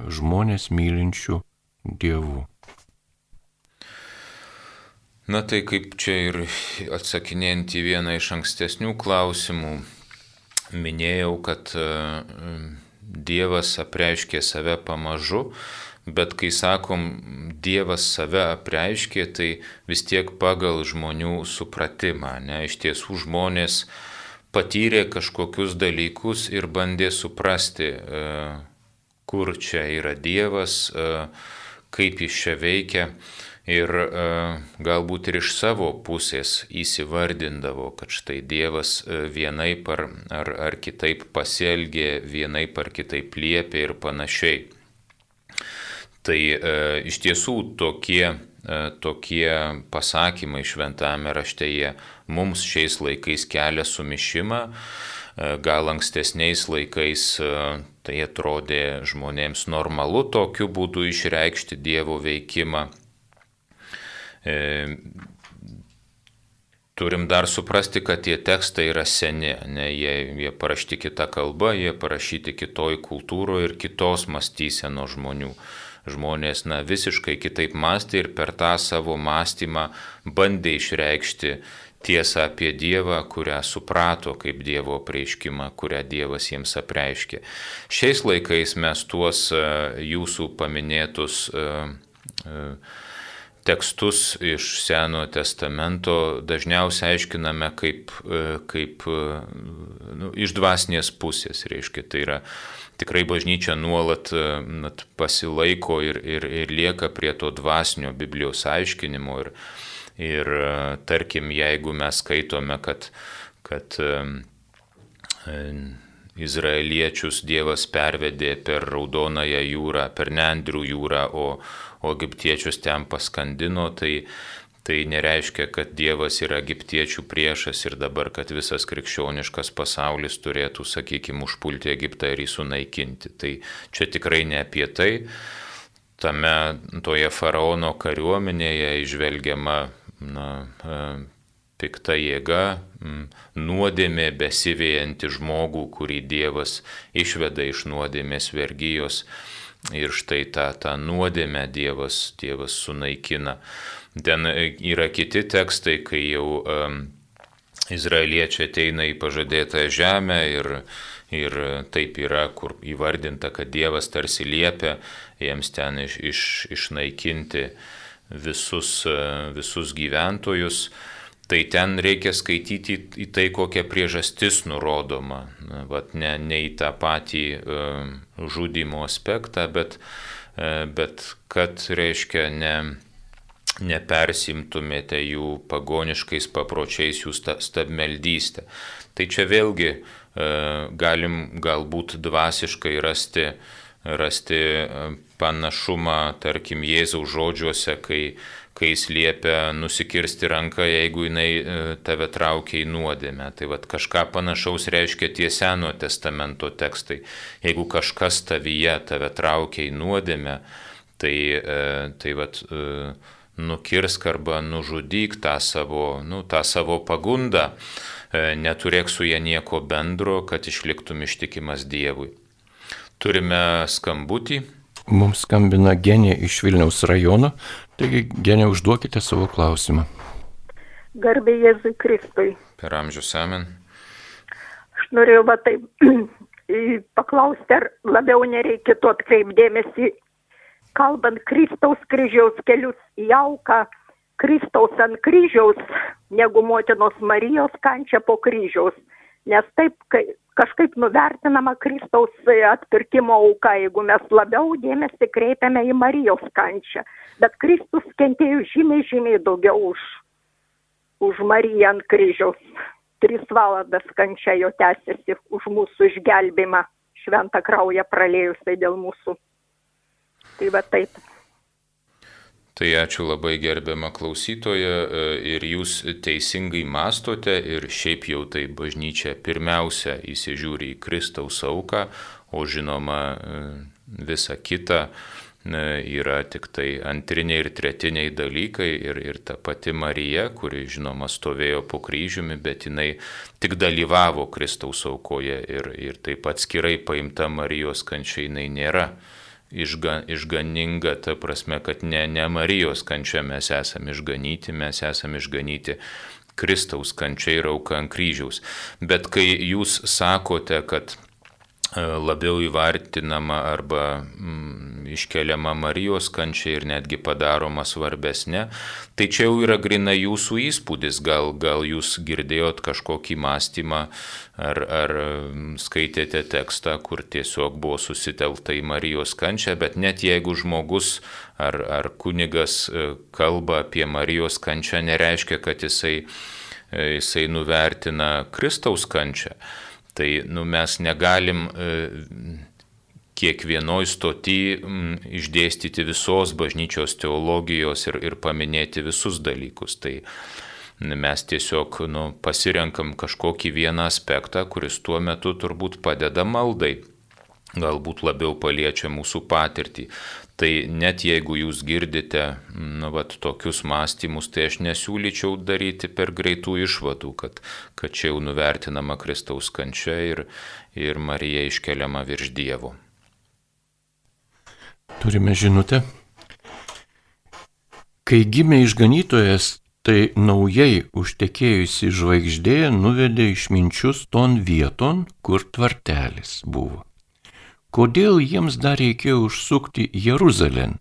žmonės mylinčių dievų. Na tai kaip čia ir atsakinėjant į vieną iš ankstesnių klausimų, minėjau, kad e, Dievas apreiškė save pamažu, bet kai sakom, Dievas save apreiškė, tai vis tiek pagal žmonių supratimą. Ne? Iš tiesų žmonės patyrė kažkokius dalykus ir bandė suprasti, e, kur čia yra Dievas, e, kaip jis čia veikia. Ir e, galbūt ir iš savo pusės įsivardindavo, kad štai Dievas vienaip ar, ar, ar kitaip pasielgė, vienaip ar kitaip liepė ir panašiai. Tai iš tiesų tokie tokie pasakymai šventame rašte jie mums šiais laikais kelia sumišimą, e, gal ankstesniais laikais e, tai atrodė žmonėms normalu tokiu būdu išreikšti Dievo veikimą. Turim dar suprasti, kad tie tekstai yra seni, ne, jie, jie parašyti kitą kalbą, jie parašyti kitoj kultūroje ir kitos mąstysenos žmonių žmonės na, visiškai kitaip mąstė ir per tą savo mąstymą bandė išreikšti tiesą apie Dievą, kurią suprato kaip Dievo prieškimą, kurią Dievas jiems apreiškė. Šiais laikais mes tuos e, jūsų paminėtus e, e, tekstus iš Senojo testamento dažniausiai aiškiname kaip, kaip nu, iš dvasinės pusės, reiškia, tai yra tikrai bažnyčia nuolat nat, pasilaiko ir, ir, ir lieka prie to dvasinio Biblijos aiškinimo. Ir, ir tarkim, jeigu mes skaitome, kad, kad Izraeliečius Dievas pervedė per Raudonąją jūrą, per Nendrių jūrą, o, o egiptiečius ten paskandino, tai Tai nereiškia, kad Dievas yra egiptiečių priešas ir dabar, kad visas krikščioniškas pasaulis turėtų, sakykime, užpulti Egiptą ir jį sunaikinti. Tai čia tikrai ne apie tai. Tame toje faraono kariuomenėje išvelgiama na, e, pikta jėga, nuodėmė besivėjanti žmogų, kurį Dievas išveda iš nuodėmės vergyjos. Ir štai tą, tą nuodėmę Dievas, Dievas sunaikina. Ten yra kiti tekstai, kai jau um, izraeliečiai ateina į pažadėtą žemę ir, ir taip yra, kur įvardinta, kad Dievas tarsi liepia jiems ten iš, iš, išnaikinti visus, visus gyventojus. Tai ten reikia skaityti į tai, kokia priežastis nurodoma. Vat ne, ne į tą patį uh, žudimo aspektą, bet, uh, bet kad reiškia ne nepersimtumėte jų pagoniškais papročiais, jų stabmeldystę. Tai čia vėlgi e, galim galbūt dvasiškai rasti, rasti e, panašumą, tarkim, Jėzaus žodžiuose, kai, kai jis liepia nusikirsti ranką, jeigu jinai e, tave traukia į nuodėmę. Tai vad kažką panašaus reiškia tie Senojo testamento tekstai. Jeigu kažkas tavyje tave traukia į nuodėmę, tai, tai vad nukirsk arba nužudyk tą savo, nu, tą savo pagundą, e, neturėk su ją nieko bendro, kad išliktum ištikimas Dievui. Turime skambutį. Mums skambina genė iš Vilniaus rajono, taigi genė užduokite savo klausimą. Garbė Jėzui Kristui. Per amžius amen. Aš norėjau va taip paklausti, ar labiau nereikėtų atkreipdėmėsi kalbant Kristaus kryžiaus kelius į auką, Kristaus ant kryžiaus, negu motinos Marijos kančia po kryžiaus. Nes taip kai, kažkaip nuvertinama Kristaus atpirkimo auka, jeigu mes labiau dėmesį kreipiame į Marijos kančią. Bet Kristus kentėjo žymiai, žymiai daugiau už, už Mariją ant kryžiaus. Tris valandas kančia jo tęsiasi už mūsų išgelbimą, šventą kraują pralėjusiai dėl mūsų. Tai va taip. Tai ačiū labai gerbiamą klausytoją e, ir jūs teisingai mastote ir šiaip jau tai bažnyčia pirmiausia įsižiūri į Kristaus auką, o žinoma e, visa kita e, yra tik tai antriniai ir tretiniai dalykai ir, ir ta pati Marija, kuri žinoma stovėjo po kryžiumi, bet jinai tik dalyvavo Kristaus aukoje ir, ir taip atskirai paimta Marijos kančia jinai nėra išga, išganinga, ta prasme, kad ne, ne Marijos kančia mes esame išganyti, mes esame išganyti Kristaus kančia ir auka ant kryžiaus. Bet kai jūs sakote, kad labiau įvartinama arba mm, iškeliama Marijos kančia ir netgi padaroma svarbesnė, tai čia jau yra grina jūsų įspūdis, gal, gal jūs girdėjot kažkokį mąstymą ar, ar mm, skaitėte tekstą, kur tiesiog buvo susitelta į Marijos kančią, bet net jeigu žmogus ar, ar kunigas e, kalba apie Marijos kančią, nereiškia, kad jisai, e, jisai nuvertina Kristaus kančią. Tai nu, mes negalim e, kiekvienoj stoti išdėstyti visos bažnyčios teologijos ir, ir paminėti visus dalykus. Tai mes tiesiog nu, pasirenkam kažkokį vieną aspektą, kuris tuo metu turbūt padeda maldai galbūt labiau paliečia mūsų patirtį. Tai net jeigu jūs girdite nu, vat, tokius mąstymus, tai aš nesiūlyčiau daryti per greitų išvadų, kad, kad čia jau nuvertinama Kristaus kančia ir, ir Marija iškeliama virš Dievo. Turime žinutę. Kai gimė išganytojas, tai naujai užtekėjusi žvaigždė nuvedė išminčius ton vieton, kur tvartelis buvo kodėl jiems dar reikėjo užsukti Jeruzalėn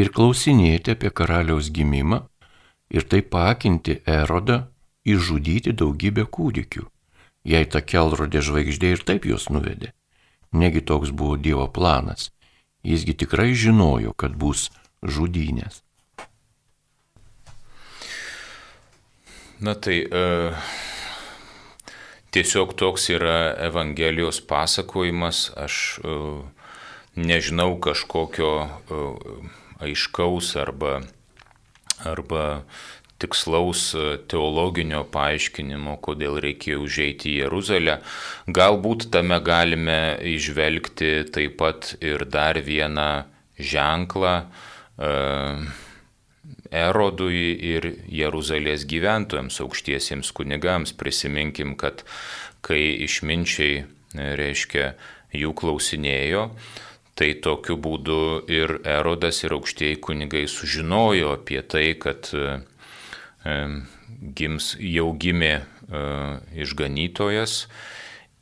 ir klausinėti apie karaliaus gimimą ir taip pakinti Erodą išžudyti daugybę kūdikių, jei ta kelrodė žvaigždė ir taip juos nuvedė. Negi toks buvo Dievo planas, jisgi tikrai žinojo, kad bus žudynės. Na tai uh, tiesiog toks yra Evangelijos pasakojimas, aš e, nežinau kažkokio e, aiškaus arba, arba tikslaus e, teologinio paaiškinimo, kodėl reikėjo užeiti į Jeruzalę. Galbūt tame galime išvelgti taip pat ir dar vieną ženklą, Erodui ir Jeruzalės gyventojams, aukštiesiems kunigams. Prisiminkim, kad kai išminčiai, reiškia, jų klausinėjo, tai tokiu būdu ir Erodas ir aukštieji kunigai sužinojo apie tai, kad e, gims, jau gimė e, išganytojas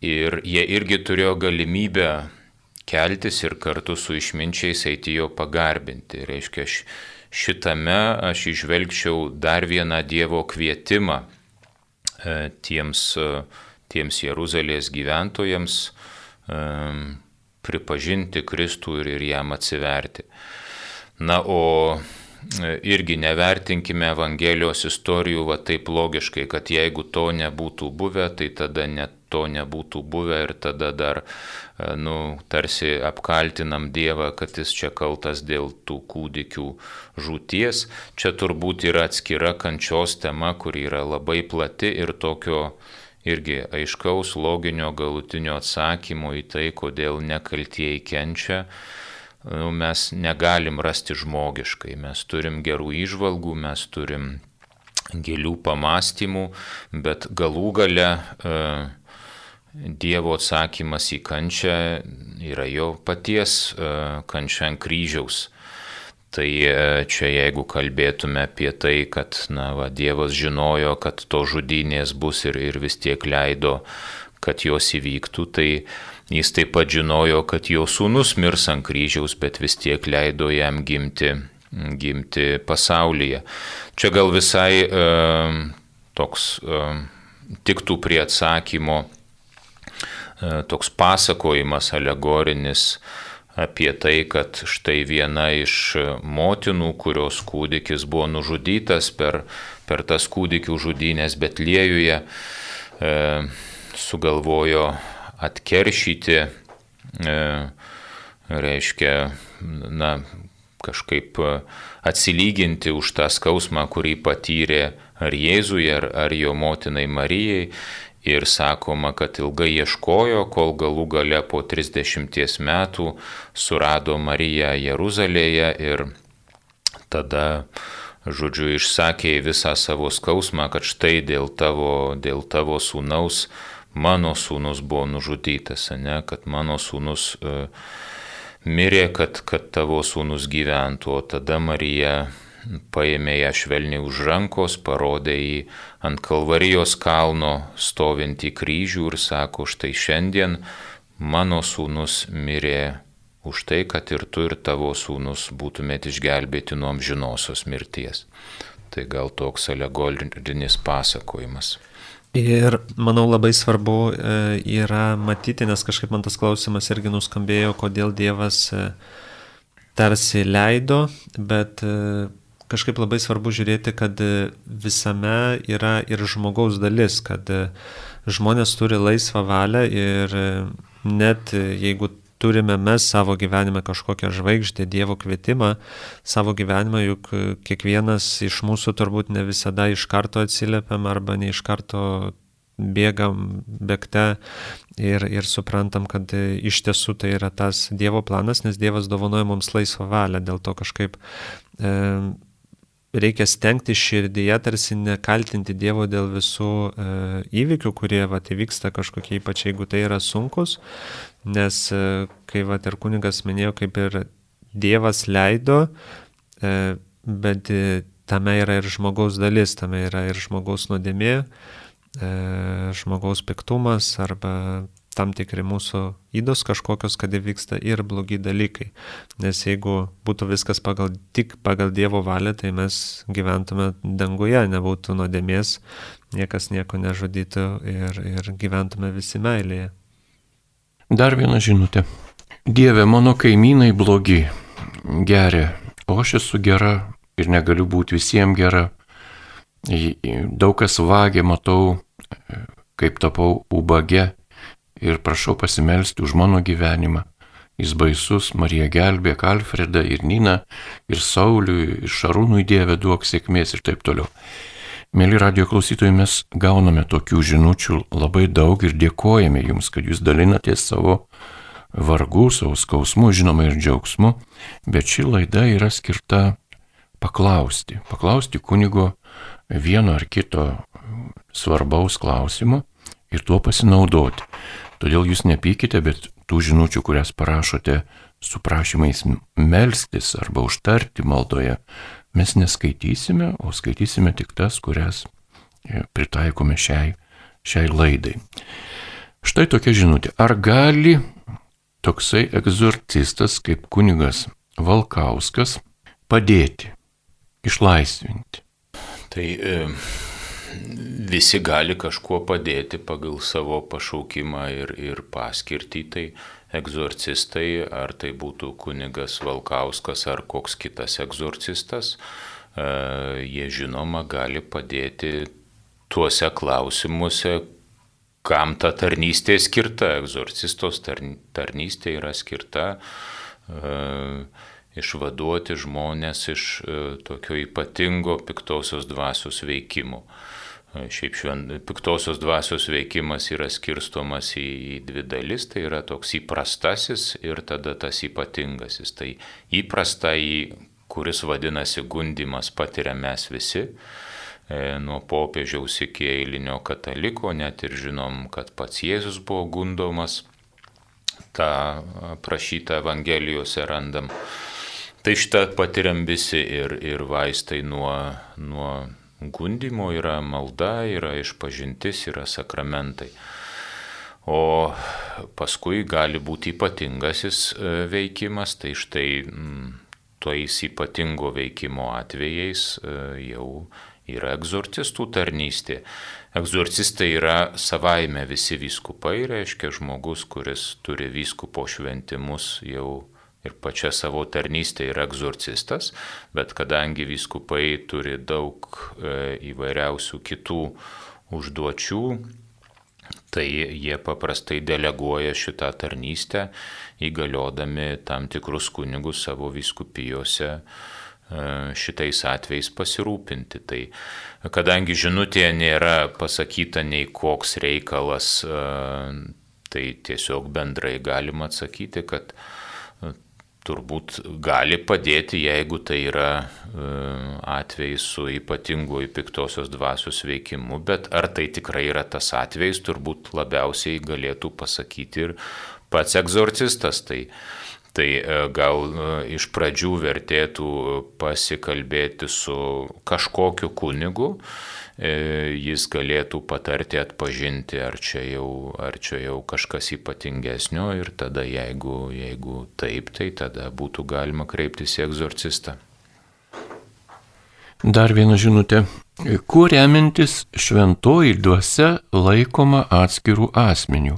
ir jie irgi turėjo galimybę keltis ir kartu su išminčiais eiti jo pagarbinti. Reiškia, šitame aš išvelgčiau dar vieną Dievo kvietimą e, tiems, e, tiems Jeruzalės gyventojams e, pripažinti Kristų ir jam atsiverti. Na, o irgi nevertinkime Evangelijos istorijų va taip logiškai, kad jeigu to nebūtų buvę, tai tada net to nebūtų buvę ir tada dar, e, nu, tarsi apkaltinam Dievą, kad jis čia kaltas dėl tų kūdikių žūties. Čia turbūt yra atskira kančios tema, kuri yra labai plati ir tokio irgi aiškaus loginio galutinio atsakymo į tai, kodėl nekaltieji kenčia mes negalim rasti žmogiškai. Mes turim gerų išvalgų, mes turim gilių pamastymų, bet galų gale e, Dievo atsakymas į kančią yra jo paties e, kančia ant kryžiaus. Tai e, čia jeigu kalbėtume apie tai, kad na, va, Dievas žinojo, kad to žudynės bus ir, ir vis tiek leido, kad jos įvyktų, tai jis taip pat žinojo, kad jo sūnus mirs ant kryžiaus, bet vis tiek leido jam gimti gimti pasaulyje. Čia gal visai e, toks e, tiktų prie atsakymo e, toks pasakojimas alegorinis apie tai, kad štai viena iš motinų, kurios kūdikis buvo nužudytas per, per tas kūdikių žudynės Betliejuje, e, sugalvojo atkeršyti, e, reiškia, na, kažkaip e, atsilyginti už tą skausmą, kurį patyrė ar Jėzui, ar, ar jo motinai Marijai. Ir sakoma, kad ilgai ieškojo, kol galų gale po 30 metų surado Mariją Jeruzalėje ir tada, žodžiu, išsakė visą savo skausmą, kad štai dėl tavo, dėl tavo sūnaus mano sūnus buvo nužudytas, ne, kad mano sūnus uh, mirė, kad, kad tavo sūnus gyventų, o tada Marija paėmė ją švelniai už rankos, parodė jį ant Kalvarijos kalno stovintį kryžių ir sako, štai šiandien mano sūnus mirė už tai, kad ir tu ir tavo sūnus būtumėt išgelbėti nuo amžinosios mirties. Tai gal toks alegorinis pasakojimas. Ir manau labai svarbu e, yra matyti, nes kažkaip man tas klausimas irgi nuskambėjo, kodėl Dievas e, tarsi leido, bet e, kažkaip labai svarbu žiūrėti, kad visame yra ir žmogaus dalis, kad žmonės turi laisvą valią ir net jeigu turime mes savo gyvenime kažkokią žvaigždę, Dievo kvietimą, savo gyvenimą, juk kiekvienas iš mūsų turbūt ne visada iš karto atsiliepiam arba ne iš karto bėgam bėgte ir, ir suprantam, kad iš tiesų tai yra tas Dievo planas, nes Dievas dovanoja mums laisvą valią, dėl to kažkaip e, reikia stengti širdyje, tarsi nekaltinti Dievo dėl visų e, įvykių, kurie va, įvyksta kažkokie, ypač jeigu tai yra sunkus, nes e, kai va ir kunigas minėjo, kaip ir Dievas leido, e, bet e, tame yra ir žmogaus dalis, tame yra ir žmogaus nuodėmė, žmogaus piktumas arba tam tikri mūsų įdos kažkokios, kad įvyksta ir blogi dalykai. Nes jeigu būtų viskas pagal, tik pagal Dievo valią, tai mes gyventume danguje, nebūtų nuodėmės, niekas nieko nežudytų ir, ir gyventume visi meilėje. Dar viena žinutė. Dieve, mano kaimynai blogi, geria, o aš esu gera ir negaliu būti visiems gera. Daug kas vagia, matau, kaip tapau ubage ir prašau pasimelsti už mano gyvenimą. Jis baisus, Marija gelbėk Alfredą ir Niną, ir Sauliui, ir Šarūnui Dieve duok sėkmės ir taip toliau. Mėly radio klausytojai, mes gauname tokių žinučių labai daug ir dėkojame Jums, kad Jūs dalinatės savo vargu, savo skausmu, žinoma ir džiaugsmu, bet ši laida yra skirta paklausti, paklausti kunigo vieno ar kito svarbaus klausimo ir tuo pasinaudoti. Todėl Jūs nepykite, bet tų žinučių, kurias parašote su prašymais melstis arba užtarti maldoje, mes neskaitysime, o skaitysime tik tas, kurias e, pritaikome šiai, šiai laidai. Štai tokia žinutė. Ar gali toksai egzorcistas kaip kunigas Valkauskas padėti, išlaisvinti? Tai e, visi gali kažkuo padėti pagal savo pašaukimą ir, ir paskirtį. Tai egzorcistai, ar tai būtų kunigas Valkauskas ar koks kitas egzorcistas, e, jie žinoma gali padėti tuose klausimuose, kam ta tarnystė skirta. Egzorcistos tarnystė yra skirta e, išvaduoti žmonės iš e, tokio ypatingo piktosios dvasios veikimo. Šiaip švent, piktosios dvasios veikimas yra skirstomas į, dvi dalis, tai yra toks įprastasis ir tada tas ypatingasis. Tai įprasta į kuris vadinasi gundimas patiria mes visi, e, nuo popiežiaus iki eilinio kataliko, net ir žinom, kad pats Jėzus buvo gundomas, tą prašytą Evangelijose randam. Tai šitą patiriam visi ir, ir vaistai nuo, nuo gundimo yra malda, yra išpažintis, yra sakramentai. O paskui gali būti ypatingasis e, veikimas, tai štai mm, tais ypatingo veikimo atvejais e, jau yra egzorcistų tarnystė. Egzorcistai yra savaime visi vyskupai, reiškia žmogus, kuris turi vyskupo šventimus jau ir pačia savo tarnystė yra egzorcistas, bet kadangi vyskupai turi daug e, įvairiausių kitų užduočių, tai jie paprastai deleguoja šitą tarnystę, įgaliodami tam tikrus kunigus savo vyskupijose e, šitais atvejais pasirūpinti. Tai kadangi žinutėje nėra pasakyta nei koks reikalas, e, tai tiesiog bendrai galima atsakyti, kad turbūt gali padėti, jeigu tai yra e, atvejis su ypatingoju piktosios dvasios veikimu, bet ar tai tikrai yra tas atvejis, turbūt labiausiai galėtų pasakyti ir pats egzorcistas. Tai, tai e, gal e, iš pradžių vertėtų pasikalbėti su kažkokiu kunigu, jis galėtų patarti atpažinti, ar čia jau, ar čia jau kažkas ypatingesnio ir tada jeigu, jeigu taip, tai tada būtų galima kreiptis į egzorcistą. Dar viena žinutė. Kuo remintis šventoji dvasia laikoma atskirų asmenių,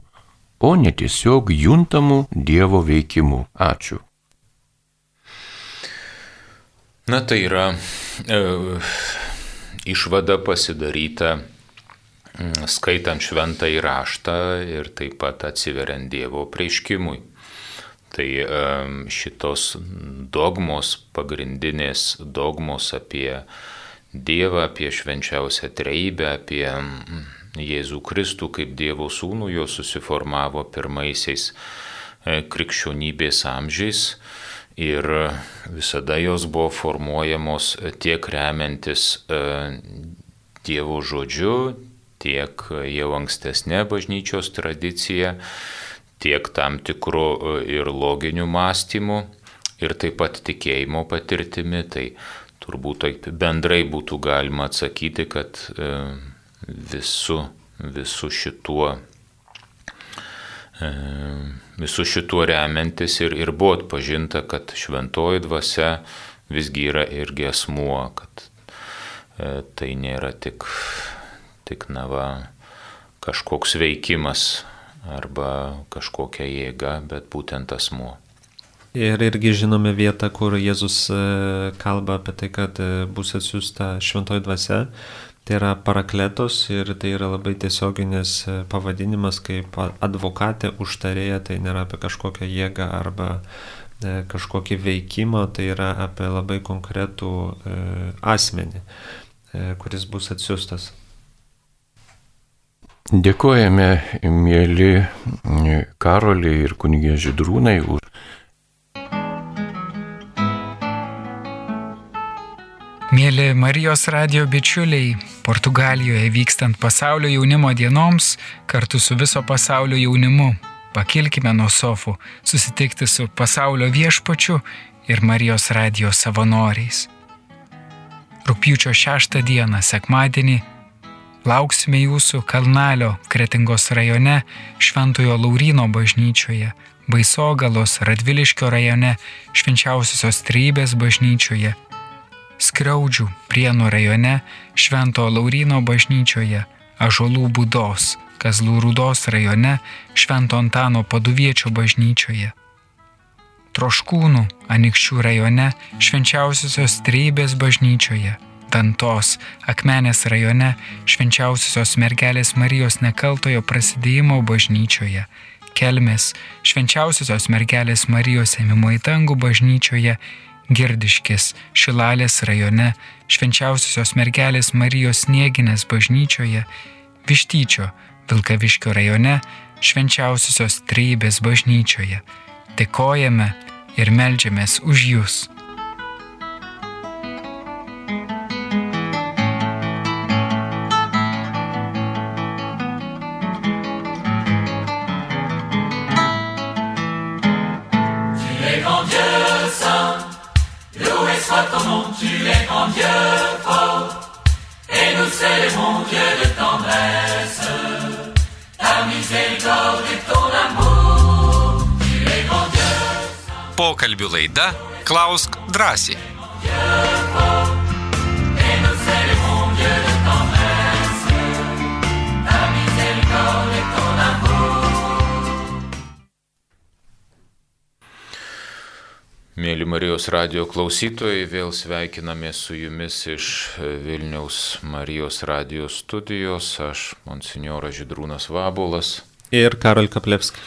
o ne tiesiog juntamų Dievo veikimų? Ačiū. Na tai yra. E, išvada pasidaryta mm, skaitant šventą įraštą ir taip pat atsiveriant Dievo prieškimui. Tai šitos dogmos, pagrindinės dogmos apie Dievą, apie švenčiausią treibę, apie mm, Jėzų Kristų kaip Dievo sūnų, jo susiformavo pirmaisiais e, krikščionybės amžiais ir visada jos buvo formuojamos tiek remiantis e, Dievo žodžiu, tiek jau ankstesnė bažnyčios tradicija, tiek tam tikru e, ir loginiu mąstymu, ir taip pat tikėjimo patirtimi. Tai turbūt taip bendrai būtų galima atsakyti, kad e, visu, visu šituo visų šituo remiantis ir, ir buvo atpažinta, kad šventoji dvasia visgi yra irgi asmuo, kad e, tai nėra tik, tik nava kažkoks veikimas arba kažkokia jėga, bet būtent asmuo. Ir irgi žinome vietą, kur Jėzus e, kalba apie tai, kad e, bus atsiųsta šventoji dvasia Tai yra parakletos ir tai yra labai tiesioginis e, pavadinimas kaip advokatė užtarėja, tai nėra apie kažkokią jėgą arba e, kažkokį veikimą, tai yra apie labai konkretų e, asmenį, kuris bus atsiustas. Dėkojame, mėly Karoliai ir kunigė Židrūnai, už Mėly Marijos radio bičiuliai, Portugalijoje vykstant pasaulio jaunimo dienoms kartu su viso pasaulio jaunimu pakilkime nuo sofų susitikti su pasaulio viešpačiu ir Marijos radio savanoriais. Rūpiučio 6 dieną, sekmadienį, lauksime jūsų Kalnalio Kretingos rajone Šventojo Laurino bažnyčioje, Baisogalos Radviliškio rajone Švenčiausiosios Trybės bažnyčioje Skriaudžių Prienų rajone Švento Laurino bažnyčioje, Ažolų būdos, Kazlų Rūdos rajone Švento Antano Paduviečio bažnyčioje. Troškūnų Anikščių rajone Švenčiausiosios Treibės bažnyčioje, Dantos Akmenės rajone Švenčiausiosios mergelės Marijos nekaltojo prasidėjimo bažnyčioje, Kelmės Švenčiausiosios mergelės Marijos ėmimo į dangų bažnyčioje Girdiškės Šilalės rajone švenčiausiosios mergelės Marijos Snieginės bažnyčioje, Vištyčio Vilkaviškio rajone švenčiausiosios Treibės bažnyčioje. Dėkojame ir melžiamės už Jūs. Attendons, tu es grand Dieu fort, et nous célébrons Dieu de tendresse, ta miséricorde et ton amour, tu es grand Dieu. Pokalbių laida Klausk drąsiai. Mėly Marijos radio klausytojai, vėl sveikiname su jumis iš Vilniaus Marijos radio studijos. Aš, monsinjoras Židrūnas Vabulas. Ir Karol Kaplevski.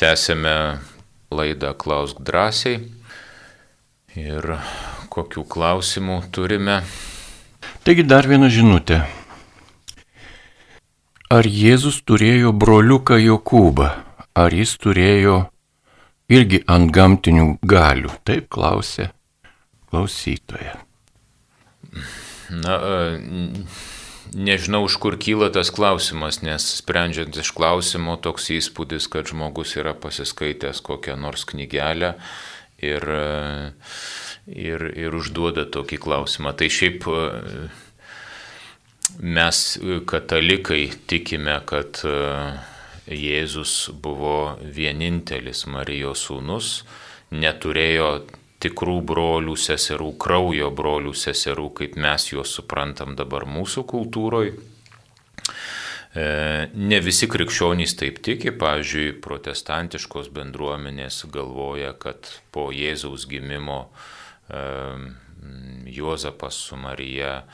Tęsėme laidą Klausk drąsiai. Ir kokių klausimų turime. Taigi dar viena žinutė. Ar Jėzus turėjo broliuką Jokūbą? Ar jis turėjo irgi ant gamtinių galių? Taip klausė klausytoja. Na, e, nežinau, iš kur kyla tas klausimas, nes sprendžiant iš klausimo toks įspūdis, kad žmogus yra pasiskaitęs kokią nors knygelę ir, e, ir, ir užduoda tokį klausimą. Tai šiaip e, mes katalikai tikime, kad Jėzus buvo vienintelis Marijos sūnus, neturėjo tikrų brolių, seserų, kraujo brolių, seserų, kaip mes juos suprantam dabar mūsų kultūroje. Ne visi krikščionys taip tiki, pavyzdžiui, protestantiškos bendruomenės galvoja, kad po Jėzaus gimimo Juozapas su Marija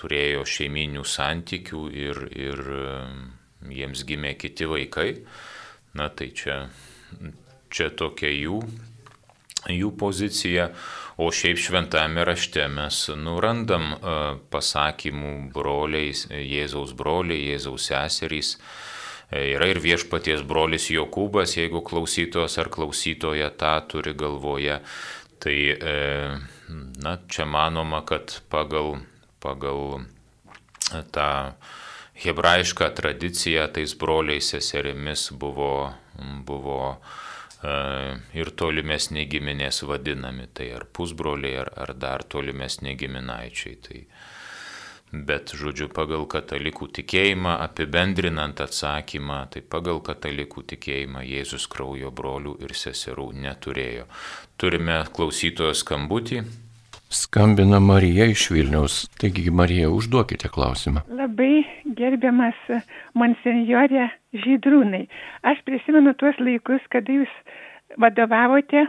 turėjo šeiminių santykių ir, ir jiems gimė kiti vaikai. Na tai čia, čia tokia jų, jų pozicija. O šiaip šventame rašte mes nurandam pasakymų broliai, Jėzaus broliai, Jėzaus seserys. Yra ir viešpaties brolis Jokūbas, jeigu klausytojas ar klausytoja tą turi galvoje. Tai na, čia manoma, kad pagal, pagal tą hebrajišką tradiciją tais broliais seserimis buvo, buvo ir tolimesni giminės vadinami, tai ar pusbroliai, ar, ar dar tolimesni giminaičiai. Tai, bet, žodžiu, pagal katalikų tikėjimą, apibendrinant atsakymą, tai pagal katalikų tikėjimą Jėzus kraujo brolių ir seserų neturėjo. Turime klausytojo skambutį. Skambina Marija iš Vilniaus. Taigi, Marija, užduokite klausimą. Labai gerbiamas monsenjorė Žydrūnai. Aš prisimenu tuos laikus, kada jūs vadovavote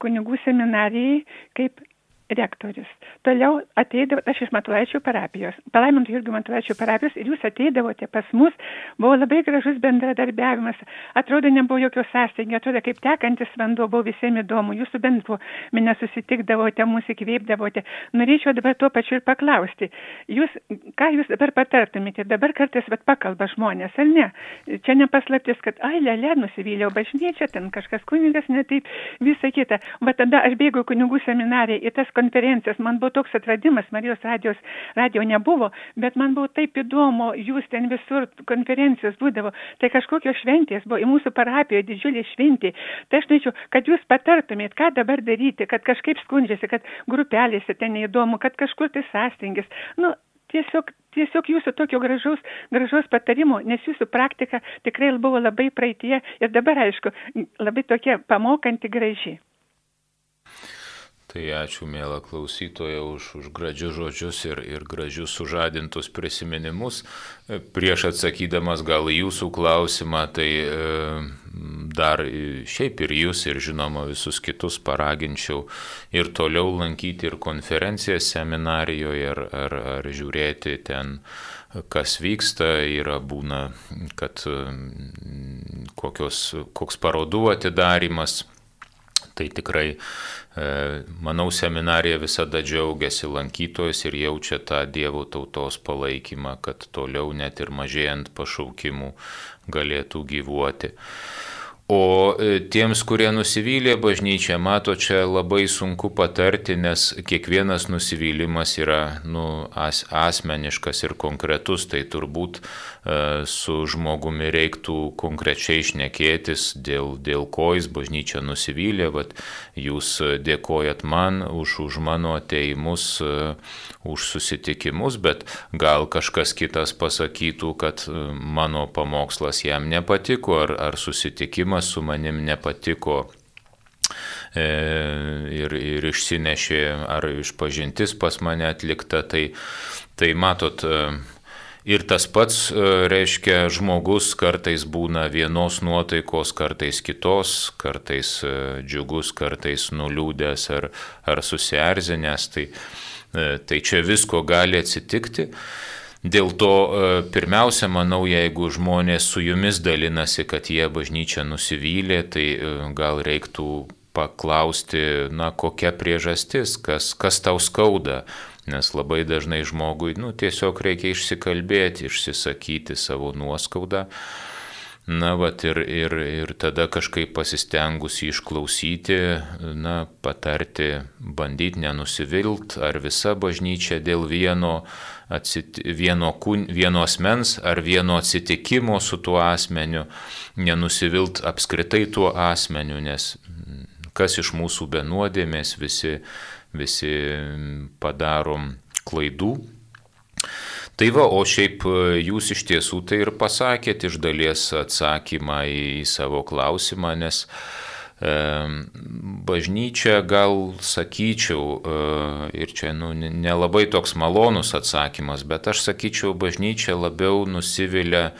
kunigų seminarijai kaip rektorius. Toliau ateidavo, aš iš Matulaičio parapijos, palaimintų Jurgio Matulaičio parapijos ir jūs ateidavote pas mus, buvo labai gražus bendradarbiavimas, atrodo nebuvo jokio sąstingio, atrodo kaip tekantis vanduo, buvo visiems įdomu, jūsų bendruomenė susitikdavote, mūsų įkvėpdavote. Norėčiau dabar tuo pačiu ir paklausti, jūs, ką jūs dabar patartumėte, dabar kartais vat pakalba žmonės, ar ne? Čia nepaslaptis, kad, ai, lelė, nusivyliau bažnyčią, ten kažkas kunigas netaip, visa kita. Va tada aš bėgau kunigų seminariją į tas konferencijas. Man buvo toks atradimas, Marijos radijos, radio nebuvo, bet man buvo taip įdomu, jūs ten visur konferencijos būdavo. Tai kažkokios šventės buvo į mūsų parapijoje didžiulė šventė. Tai aš norėčiau, kad jūs patartumėt, ką dabar daryti, kad kažkaip skundžiasi, kad grupelėse ten neįdomu, kad kažkur tai sąstingis. Nu, tiesiog, tiesiog jūsų tokio gražaus, gražaus patarimo, nes jūsų praktika tikrai buvo labai praeitie ir dabar, aišku, labai tokia pamokanti graži. Tai ačiū, mėla klausytoja, už, už gražius žodžius ir, ir gražius sužadintus prisiminimus. Prieš atsakydamas gal į jūsų klausimą, tai e, dar šiaip ir jūs, ir žinoma visus kitus paraginčiau ir toliau lankyti ir konferencijas seminarijoje, ar, ar, ar žiūrėti ten kas vyksta, yra būna, kad kokios, koks parodų atidarimas Tai tikrai, e, manau, seminarija visada džiaugiasi lankytojais ir jaučia tą Dievo tautos palaikymą, kad toliau net ir mažėjant pašaukimų galėtų gyvuoti. O e, tiems, kurie nusivylė bažnyčią, mato, čia labai sunku patarti, nes kiekvienas nusivylimas yra nu, as, asmeniškas ir konkretus, tai turbūt su žmogumi reiktų konkrečiai išnekėtis, dėl, dėl ko jis bažnyčia nusivylė, vat, jūs dėkojat man už, už mano ateimus, e, už susitikimus, bet gal kažkas kitas pasakytų, kad e, mano pamokslas jam nepatiko ar, ar susitikimas su manim nepatiko e, ir, ir išsinešė ar išpažintis pas mane atlikta, tai, tai matot, e, ir tas pats e, reiškia žmogus kartais būna vienos nuotaikos, kartais kitos, kartais džiugus, kartais nuliūdęs ar, ar susierzinęs, tai, tai čia visko gali atsitikti. Dėl to e, pirmiausia, manau, jeigu žmonės su jumis dalinasi, kad jie bažnyčią nusivylė, tai e, gal reiktų paklausti, na, kokia priežastis, kas, kas tau skauda, nes labai dažnai žmogui, nu, tiesiog reikia išsikalbėti, išsisakyti savo nuoskaudą. Na, vat ir, ir, ir tada kažkaip pasistengus išklausyti, na, patarti, bandyti nenusivilt, ar visa bažnyčia dėl vieno atsit, vieno, kūn, vieno asmens ar vieno atsitikimo su tuo asmeniu, nenusivilt apskritai tuo asmeniu, nes kas iš mūsų be nuodėmės visi, visi padarom klaidų. Tai va, o šiaip jūs iš tiesų tai ir pasakėt iš dalies atsakymą į savo klausimą, nes uh, Bažnyčia gal sakyčiau, e, ir čia nu, nelabai toks malonus atsakymas, bet aš sakyčiau, bažnyčia labiau nusivilia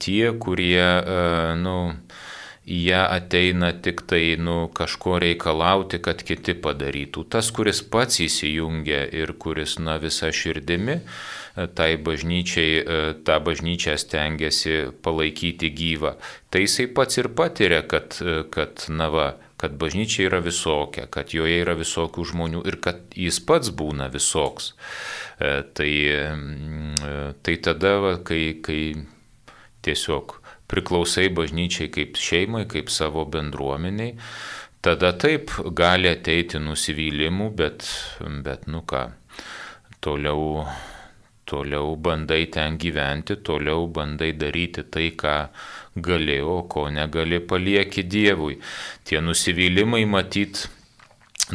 tie, kurie, e, nu, į ją ateina tik tai nu, kažko reikalauti, kad kiti padarytų. Tas, kuris pats įsijungia ir kuris na, visa širdimi, tai bažnyčiai, e, tą bažnyčią stengiasi palaikyti gyvą. Tai jisai pats ir patiria, kad, e, kad na va, kad bažnyčia yra visokia, kad joje yra visokių žmonių ir kad jis pats būna visoks. E, tai, tai tada, kai, kai tiesiog priklausai bažnyčiai kaip šeimai, kaip savo bendruomeniai, tada taip gali ateiti nusivylimų, bet, bet nu ką, toliau toliau bandai ten gyventi, toliau bandai daryti tai, ką gali, o ko negali palieki Dievui. Tie nusivylimai matyt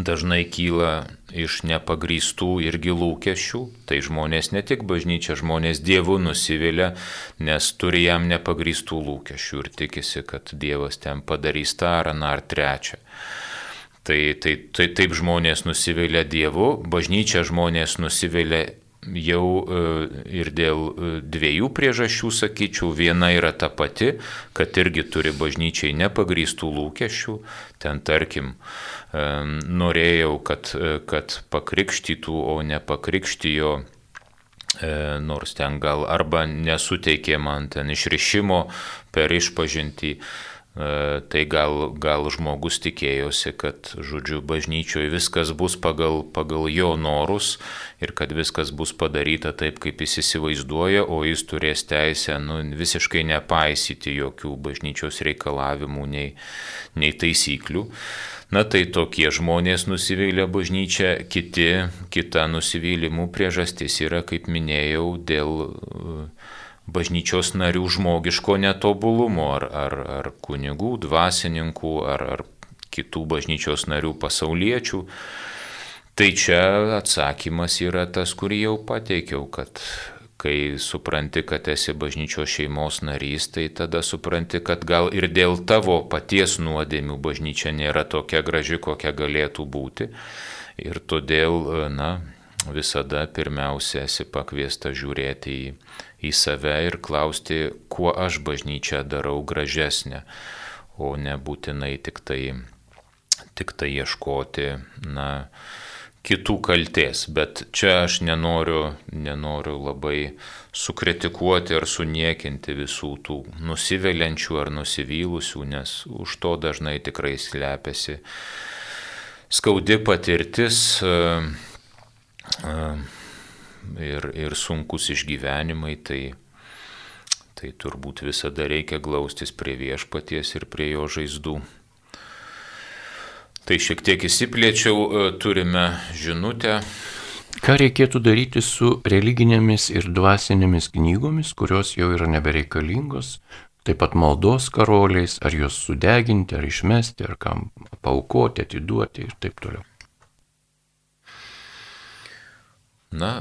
dažnai kyla iš nepagrystų irgi lūkesčių, tai žmonės ne tik bažnyčia, žmonės Dievu nusivilia, nes turi jam nepagrystų lūkesčių ir tikisi, kad Dievas ten padarys tą ar aną ar trečią. Tai, tai, tai taip žmonės nusivilia Dievu, bažnyčia žmonės nusivilia jau e, ir dėl e, dviejų priežasčių, sakyčiau. Viena yra ta pati, kad irgi turi bažnyčiai nepagrįstų lūkesčių. Ten, tarkim, norėjau, kad, kad pakrikštytų, o nepakrikštijo nors ten gal arba nesuteikė man ten išrišimo per išpažinti, E, tai gal, gal žmogus tikėjosi, kad, žodžiu, bažnyčioje viskas bus pagal, pagal jo norus ir kad viskas bus padaryta taip, kaip jis įsivaizduoja, o jis turės teisę nu, visiškai nepaisyti jokių bažnyčios reikalavimų nei, nei taisyklių. Na tai tokie žmonės nusivylę bažnyčią, kiti, kita nusivylimų priežastis yra, kaip minėjau, dėl bažnyčios narių žmogiško netobulumo, ar, ar, ar kunigų, dvasininkų, ar, ar kitų bažnyčios narių pasauliečių. Tai čia atsakymas yra tas, kurį jau pateikiau, kad kai supranti, kad esi bažnyčios šeimos narys, tai tada supranti, kad gal ir dėl tavo paties nuodėmių bažnyčia nėra tokia graži, kokia galėtų būti. Ir todėl, na, visada pirmiausia esi pakviesta žiūrėti į į save ir klausti, kuo aš bažnyčią darau gražesnę, o nebūtinai tik tai, tik tai ieškoti, na, kitų kalties. Bet čia aš nenoriu, nenoriu labai sukritikuoti ar suniekinti visų tų nusiveliančių ar nusivylusių, nes už to dažnai tikrai slepiasi skaudi patirtis e, e, ir, ir sunkus išgyvenimai. Tai, tai turbūt visada reikia glaustis prie viešpaties ir prie jo žaizdų. Tai šiek tiek įsiplėčiau, e, turime žinutę Ką reikėtų daryti su religinėmis ir dvasinėmis knygomis, kurios jau yra nebereikalingos, taip pat maldos karoliais, ar juos sudeginti, ar išmesti, ar kam paukoti, atiduoti ir taip toliau. Na,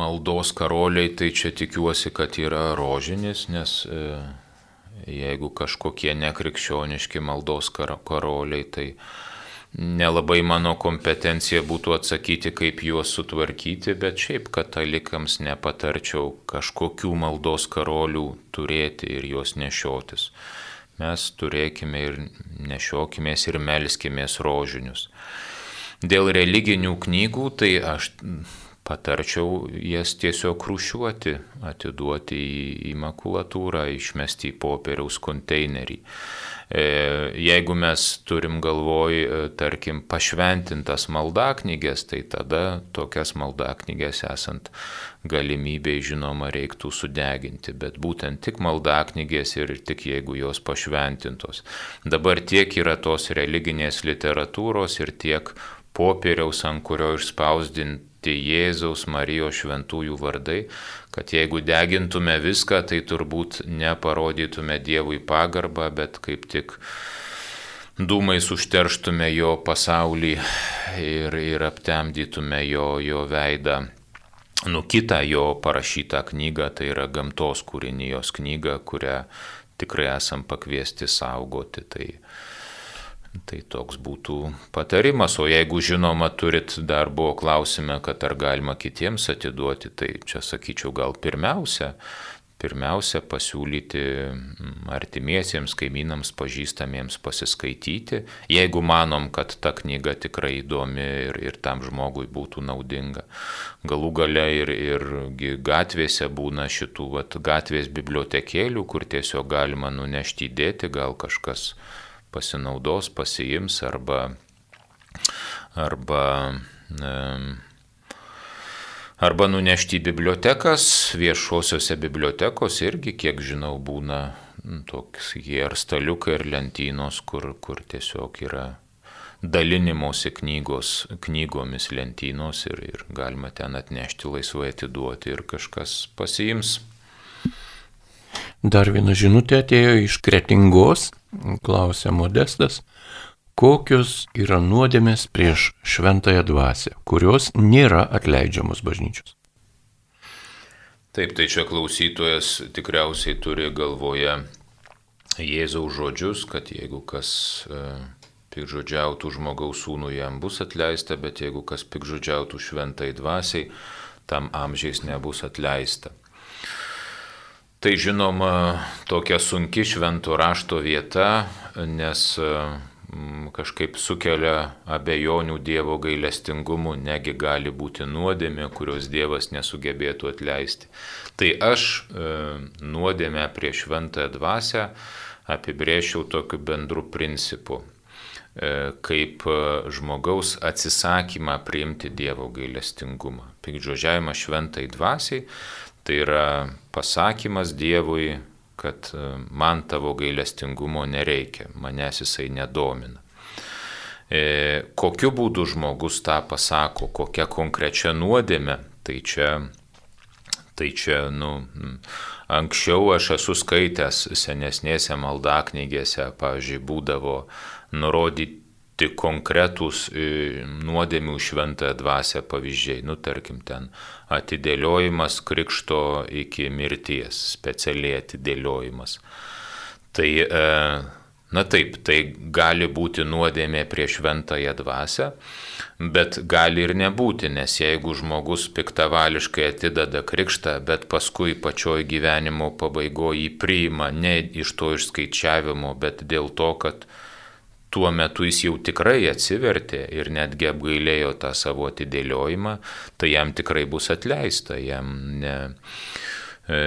maldos karoliai, tai čia tikiuosi, kad yra rožinis, nes e, jeigu kažkokie nekrikščioniški maldos karoliai, tai nelabai mano kompetencija būtų atsakyti, kaip juos sutvarkyti, bet šiaip katalikams nepatarčiau kažkokių maldos karolių turėti ir juos nešiotis. Mes turėkime ir nešiokimės ir melskimės rožinius. Dėl religinių knygų tai aš patarčiau jas tiesiog rušiuoti, atiduoti į makulatūrą, išmesti į popieriaus konteinerį. E, jeigu mes turim galvoj, e, tarkim, pašventintas maldaknygės, tai tada tokias maldaknygės esant galimybėj, žinoma, reiktų sudeginti, bet būtent tik maldaknygės ir tik jeigu jos pašventintos. Dabar tiek yra tos religinės literatūros ir tiek popieriaus, ant kurio išspausdinti Jėzaus Marijos šventųjų vardai, kad jeigu degintume viską, tai turbūt neparodytume Dievui pagarbą, bet kaip tik dūmais užterštume jo pasaulį ir, ir aptemdytume jo, jo veidą. Nu, kitą jo parašytą knygą, tai yra gamtos kūrinijos knyga, kurią tikrai esam pakviesti saugoti. Tai, Tai toks būtų patarimas, o jeigu žinoma turit dar buvo klausime, kad ar galima kitiems atiduoti, tai čia sakyčiau gal pirmiausia, pirmiausia pasiūlyti mm, artimiesiems, kaimynams, pažįstamiems pasiskaityti, jeigu manom, kad ta knyga tikrai įdomi ir, ir tam žmogui būtų naudinga. Galų gale ir, ir gatvėse būna šitų vat, gatvės bibliotekėlių, kur tiesiog galima nunešti įdėti, gal kažkas pasinaudos, pasiims arba, arba, arba nunešti į bibliotekas, viešosiuose bibliotekos irgi, kiek žinau, būna toks jie ar staliukai, ar lentynos, kur, kur tiesiog yra dalinimosi knygos, knygomis lentynos ir, ir galima ten atnešti laisvai atiduoti ir kažkas pasiims. Dar viena žinutė atėjo iš kretingos klausė Modestas, kokios yra nuodėmės prieš šventąją dvasę, kurios nėra atleidžiamos bažnyčios. Taip, tai čia klausytojas tikriausiai turi galvoje Jėzaus žodžius, kad jeigu kas e, pikžodžiautų žmogaus sūnų, jam bus atleista, bet jeigu kas pikžodžiautų šventai dvasiai, tam amžiais nebus atleista. Tai žinoma tokia sunki švento rašto vieta, nes mm, kažkaip sukelia abejonių Dievo gailestingumu, negi gali būti nuodėmė, kurios Dievas nesugebėtų atleisti. Tai aš e, nuodėmę prie šventąją dvasę apibrėžčiau tokiu bendru principu e, kaip e, žmogaus atsisakymą priimti Dievo gailestingumą. Pikdžodžiavimas šventai dvasiai Tai yra pasakymas Dievui, kad e, man tavo gailestingumo nereikia, manęs jisai nedomina. E, kokiu būdu žmogus tą pasako, kokia konkrečia nuodėme, tai čia, tai čia, nu, anksčiau aš esu skaitęs senesnėse maldaknygėse, pavyzdžiui, būdavo nurodyti tik konkretūs e, nuodėmių šventąją dvasę pavyzdžiai, nu tarkim ten atidėliojimas krikšto iki mirties, specialiai atidėliojimas. Tai, e, na taip, tai gali būti nuodėmė prie šventąją dvasę, bet gali ir nebūti, nes jeigu žmogus piktavališkai atideda krikštą, bet paskui pačioj gyvenimo pabaigoje jį priima ne iš to išskaičiavimo, bet dėl to, kad tuo metu jis jau tikrai atsivertė ir netgi apgailėjo tą savo atidėliojimą, tai jam tikrai bus atleista, jam, ne, e,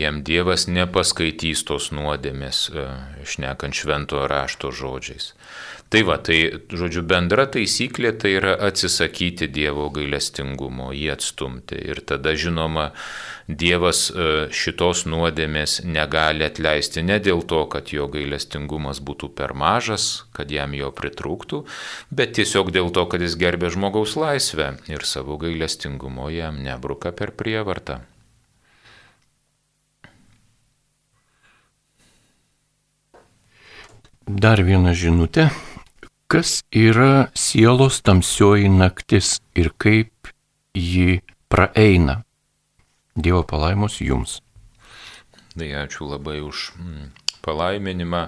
jam Dievas nepaskaitys tos nuodėmės, e, šnekant šventojo rašto žodžiais. Tai va, tai, žodžiu, bendra taisyklė tai yra atsisakyti Dievo gailestingumo, jį atstumti. Ir tada, žinoma, Dievas e, šitos nuodėmės negali atleisti ne dėl to, kad jo gailestingumas būtų per mažas, kad jam jo pritrūktų, bet tiesiog dėl to, kad jis gerbė žmogaus laisvę ir savo gailestingumo jam nebruka per prievartą. Dar viena žinutė Kas yra sielos tamsioji naktis ir kaip ji praeina? Dievo palaimos jums. Tai ačiū labai už mm, palaiminimą.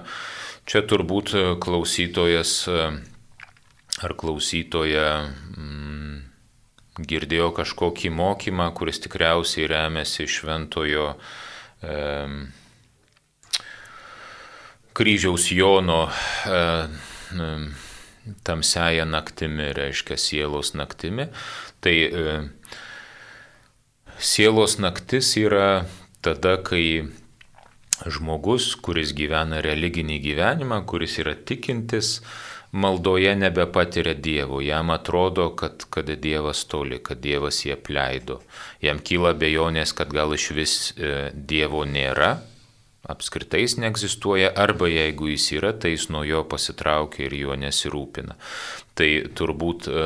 Čia turbūt klausytojas ar klausytoja mm, girdėjo kažkokį mokymą, kuris tikriausiai remiasi šventojo e, kryžiaus Jono e, tamsiaja naktimi, reiškia sielos naktimi. Tai e, sielos naktis yra tada, kai žmogus, kuris gyvena religinį gyvenimą, kuris yra tikintis, maldoje nebepatiria Dievo, jam atrodo, kad, kad Dievas toli, kad Dievas jį apleido. Jam kyla bejonės, kad gal iš vis e, Dievo nėra, apskritai jis neegzistuoja, arba jeigu jis yra, tai jis nuo jo pasitraukia ir juo nesirūpina. Tai turbūt e,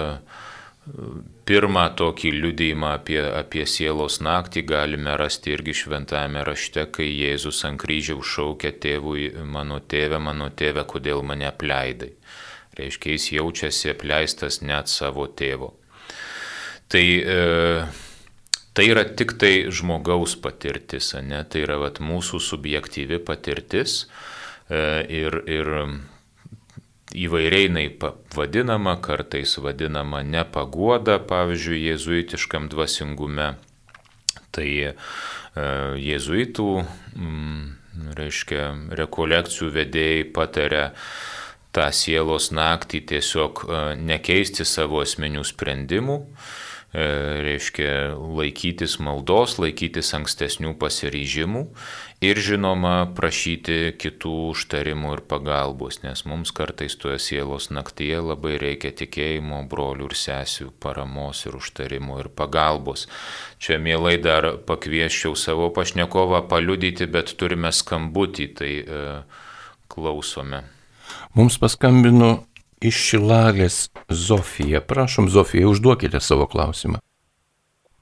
pirmą tokį liudėjimą apie, apie sielos naktį galime rasti irgi šventame rašte, kai Jėzus ant kryžiaus šaukia tėvui, mano tėve, mano tėve, kodėl mane apleidai. Reiškia, jis jaučiasi apleistas net savo tėvo. Tai e, tai yra tik tai žmogaus patirtis, ne? tai yra vat, mūsų subjektyvi patirtis e, ir, ir įvairiai jinai vadinama, kartais vadinama nepagoda, pavyzdžiui, jėzuitiškam dvasingume. Tai e, jėzuitų, mm, reiškia, rekolekcijų vedėjai patarė tą sielos naktį tiesiog e, nekeisti savo asmenių sprendimų, reiškia laikytis maldos, laikytis ankstesnių pasiryžimų ir žinoma prašyti kitų užtarimų ir pagalbos, nes mums kartais toje sielos naktyje labai reikia tikėjimo, brolių ir sesių paramos ir užtarimų ir pagalbos. Čia mielai dar pakvieščiau savo pašnekovą paliudyti, bet turime skambutį, tai e, klausome. Mums paskambino iš Šilalės Zofija. Prašom, Zofija, užduokite savo klausimą.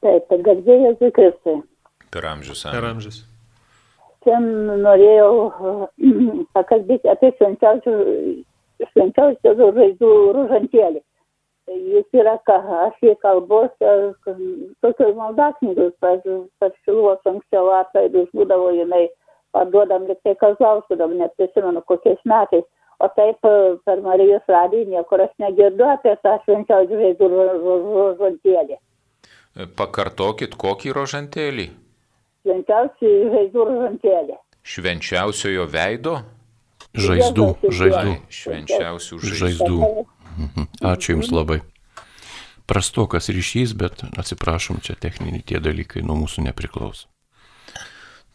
Taip, garbėjai Zikristai. Per amžius. Per amžius. Čia norėjau pakalbėti apie švenčiausią žaidų ružantėlį. Jis yra, aš jį kalbos, tokios maldaknygos, per šiluvos anksčiau atlaidus būdavo jinai paduodam liktai kazlausudam, net prisimenu kokiais metais o taip e, per Marijos radiją niekur aš negirdu apie tą švenčiausių veidų rožantėlį. Pakartokit, kokį rožantėlį? Švenčiausių veidų rožantėlį. Švenčiausiojo veido? Žaizdų, žaizdų. Švenčiausių žaizdų. žaizdų. Mhm. Ačiū Jums labai. Prastokas ryšys, bet atsiprašom, čia techniniai tie dalykai nuo mūsų nepriklauso.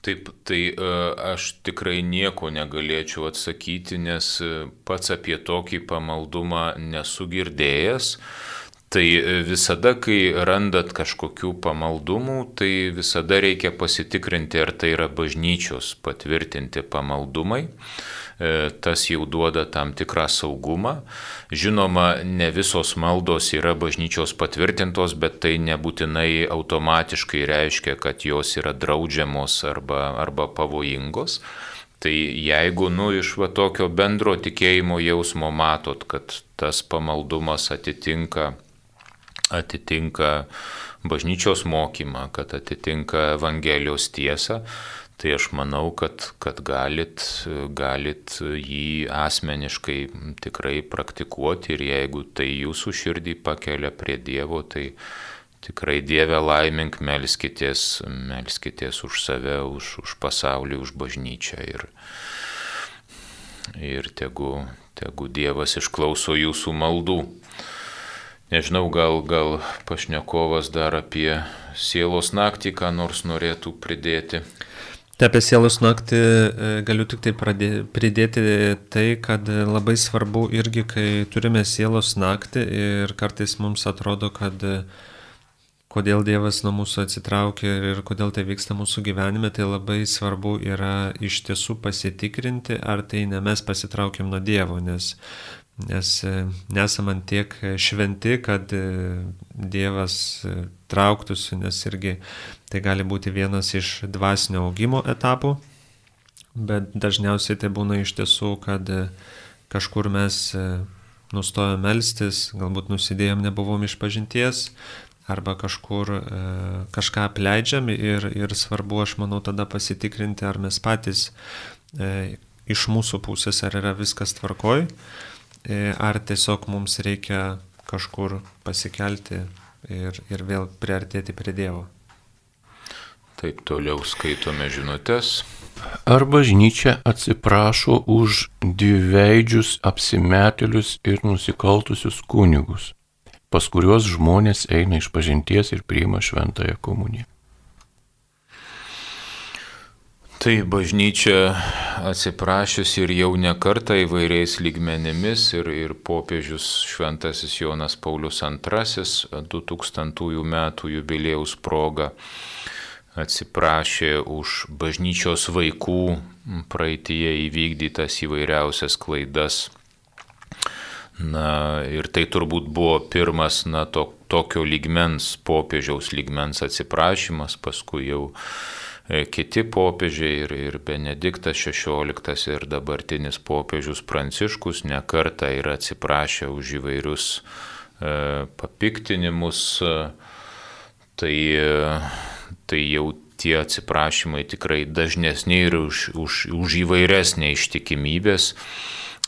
Taip, tai e, aš tikrai nieko negalėčiau atsakyti, nes e, pats apie tokį pamaldumą nesu girdėjęs. Tai e, visada, kai randat kažkokių pamaldumų, tai visada reikia pasitikrinti, ar tai yra bažnyčios patvirtinti pamaldumai. E, tas jau duoda tam tikrą saugumą. Žinoma, ne visos maldos yra bažnyčios patvirtintos, bet tai nebūtinai automatiškai reiškia, kad jos yra draudžiamos arba, arba pavojingos. Tai jeigu, nu, iš va tokio bendro tikėjimo jausmo matot, kad tas pamaldumas atitinka, atitinka bažnyčios mokymą, kad atitinka Evangelijos tiesą, tai aš manau, kad, kad galit, galit jį asmeniškai tikrai praktikuoti ir jeigu tai jūsų širdį pakelia prie Dievo, tai tikrai Dieve laimink, melskitės, melskitės už save, už, už pasaulį, už bažnyčią. Ir, ir tegu, tegu Dievas išklauso jūsų maldų. Nežinau, gal, gal pašnekovas dar apie sielos naktį, ką nors norėtų pridėti. Tai apie sielos naktį e, galiu tik tai pradė, pridėti tai, kad labai svarbu irgi, kai turime sielos naktį ir kartais mums atrodo, kad kodėl Dievas nuo mūsų atsitraukia ir kodėl tai vyksta mūsų gyvenime, tai labai svarbu yra iš tiesų pasitikrinti, ar tai ne mes pasitraukiam nuo Dievo, nes nes e, nesam ant tiek šventi, kad e, Dievas e, trauktųsi, nes irgi tai gali būti vienas iš dvasinio augimo etapų, bet dažniausiai tai būna iš tiesų, kad kažkur mes nustojom melstis, galbūt nusidėjom, nebuvom iš pažinties, arba kažkur e, kažką apleidžiam ir, ir svarbu, aš manau, tada pasitikrinti, ar mes patys e, iš mūsų pusės, ar yra viskas tvarkoj, E, ar tiesiog mums reikia kažkur pasikelti ir, ir vėl priartėti prie Dievo. Taip toliau skaitome žinutės. Ar bažnyčia atsiprašo už dviveidžius apsimetėlius ir nusikaltusius kunigus, pas kuriuos žmonės eina iš pažinties ir priima šventąją komuniją? Tai bažnyčia atsiprašius ir jau ne kartą įvairiais lygmenimis ir, ir popiežius Šventasis Jonas Paulius II 2000 metų jubilėjaus proga atsiprašė už bažnyčios vaikų praeitie įvykdytas įvairiausias klaidas. Na ir tai turbūt buvo pirmas, na, to, tokio lygmens, popiežiaus lygmens atsiprašymas, paskui jau kiti popiežiai ir, ir Benediktas XVI ir dabartinis popiežius Pranciškus nekarta yra atsiprašę už įvairius e, papiktinimus, e, tai, tai jau tie atsiprašymai tikrai dažnesni ir už, už, už įvairesnė ištikimybės.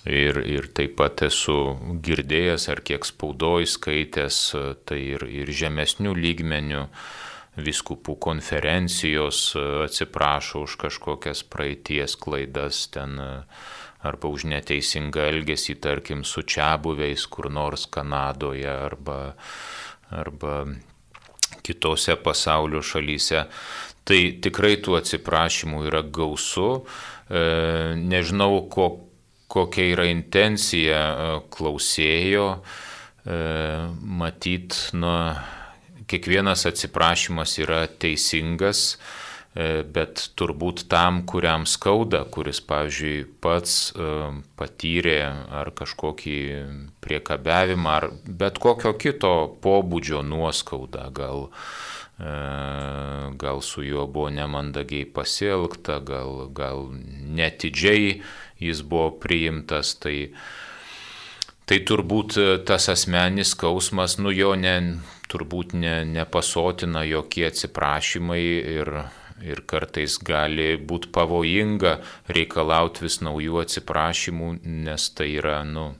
Ir, ir taip pat esu girdėjęs ar kiek spaudoj skaitęs, tai ir, ir žemesnių lygmenių viskupų konferencijos e, atsiprašo už kažkokias praeities klaidas ten e, arba už neteisingą elgesį, tarkim, su čia buviais kur nors Kanadoje arba, arba kitose pasaulio šalyse. Tai tikrai tų atsiprašymų yra gausu. E, nežinau, ko, kokia yra intencija klausėjo. Matyt, nuo kiekvienas atsiprašymas yra teisingas, e, bet turbūt tam, kuriam skauda, kuris, pavyzdžiui, pats e, patyrė ar kažkokį priekabiavimą, ar bet kokio kito pobūdžio nuoskaudą, gal, e, gal su juo buvo nemandagiai pasielgta, gal, gal netidžiai jis buvo priimtas, tai Tai turbūt tas asmenis skausmas, nu jo ne, turbūt ne, nepasotina jokie atsiprašymai ir, ir kartais gali būti pavojinga reikalauti vis naujų atsiprašymų, nes tai yra, nu,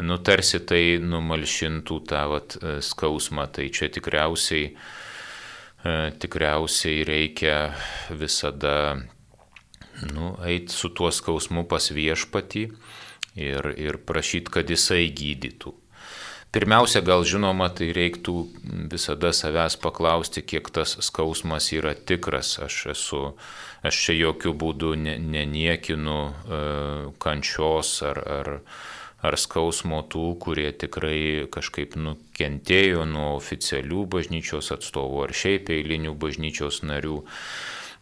nu tarsi tai numalšintų tą vat, skausmą. Tai čia tikriausiai, e, tikriausiai reikia visada nu, eiti su tuo skausmu pas viešpatį ir, ir prašyti, kad jisai gydytų. Pirmiausia, gal žinoma, tai reiktų visada savęs paklausti, kiek tas skausmas yra tikras. Aš esu, aš čia jokių būdų neniekinu e, kančios ar, ar, ar skausmo tų, kurie tikrai kažkaip nukentėjo nuo oficialių bažnyčios atstovų ar šiaip eilinių bažnyčios narių.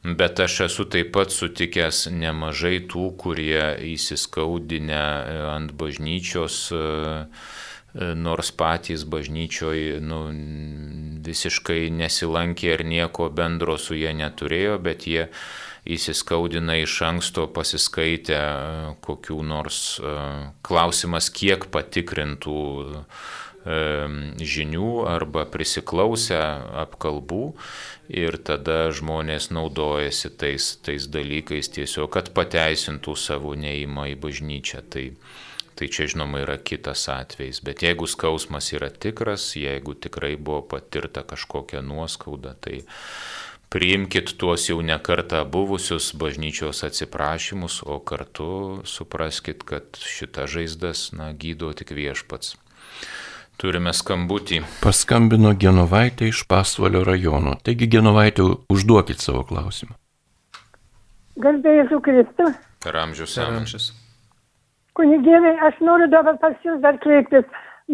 Bet aš esu taip pat sutikęs nemažai tų, kurie įsiskaudinę e, ant bažnyčios uh, E, nors patys bažnyčioj nu, visiškai nesilankė ir nieko bendro su jie neturėjo, bet jie įsiskaudina iš anksto pasiskaitę e, kokių nors e, klausimas, kiek patikrintų žinių arba prisiklausę apkalbų ir tada žmonės naudojasi tais, tais dalykais tiesiog, kad pateisintų savo neįmą į bažnyčią. Tai, tai čia žinoma yra kitas atvejis. Bet jeigu skausmas yra tikras, jeigu tikrai buvo patirta kažkokia nuoskauda, tai priimkit tuos jau nekartą buvusius bažnyčios atsiprašymus, o kartu supraskit, kad šitą žaizdas, na, gydo tik viešpats. Turime skambutį. Paskambino Genovaitė iš Pasvalio rajono. Taigi, Genovaitė, užduokit savo klausimą. Garbėjai Jėzų Kristų. Per amžius amžius. Kunigėlė, aš noriu dabar pas jūs dar kreiptis.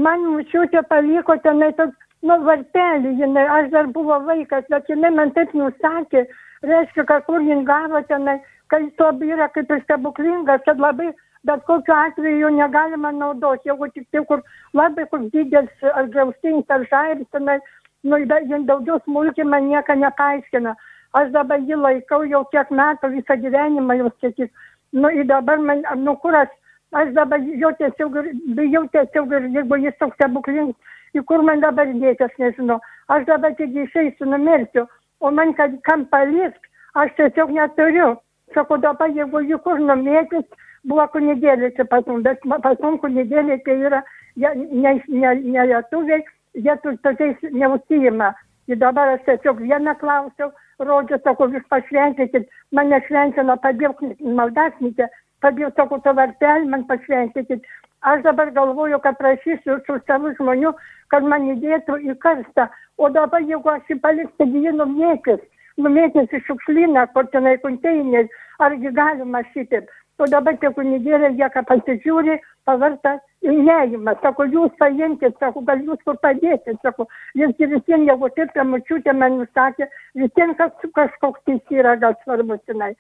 Man mučiutė paliko tenai toks, nu, varpelį, jinai, aš dar buvo vaikas, bet jinai man taip nusakė, reiškia, kad kur jin gavo tenai, kai to yra kaip ir stebuklingas, kad labai, bet kokiu atveju negalima naudoti, jeigu tik tai, kur labai kur didelis ar griaustinis ar žairis tenai, nu, jin daugiau smulkiai man nieko nepaaiškina. Aš dabar jį laikau jau kiek metų, visą gyvenimą jau sakyt. Nu, ir dabar man, nu, kur aš, aš dabar jo tiesiog, ir- bijau tiesiog, ir jeigu jis toks stebuklingas, į kur man dabar dėti, aš nežinau. Aš dabar tik išeisiu, numirsiu, o man, kad kam palisk, aš tiesiog neturiu. Sakau, dabar jeigu jį kur numėtis, buvo kunigėlė čia pas mus, bet pas mus kunigėlė tai yra jie ne, ne, ne lietuviai, jie tu tokiais neusijima. Ir dabar aš tiesiog vieną klausiau, rodžiu, sakau, jūs pašventinkit, mane šventina, padėk maldasnikė, padėjau sakau, to vartelį, man pašventinkit. Aš dabar galvoju, kad prašysiu su savo žmonių, kad man įdėtų į karstą. O dabar, jeigu aš jį paliksiu, taigi jį numėkis, numėkis į šiukšlyną, kur tenai konteinerį, argi galima šitaip. O dabar tie kunigėlė, jie ką pasižiūri, pavarta ir neima. Sako, jūs paimkit, sako, gal jūs kur padėsit, sako, jis ir visiems, jeigu taip, ta mačiutė man nusakė, visiems kas, kažkoks teis yra gal svarbus jinai.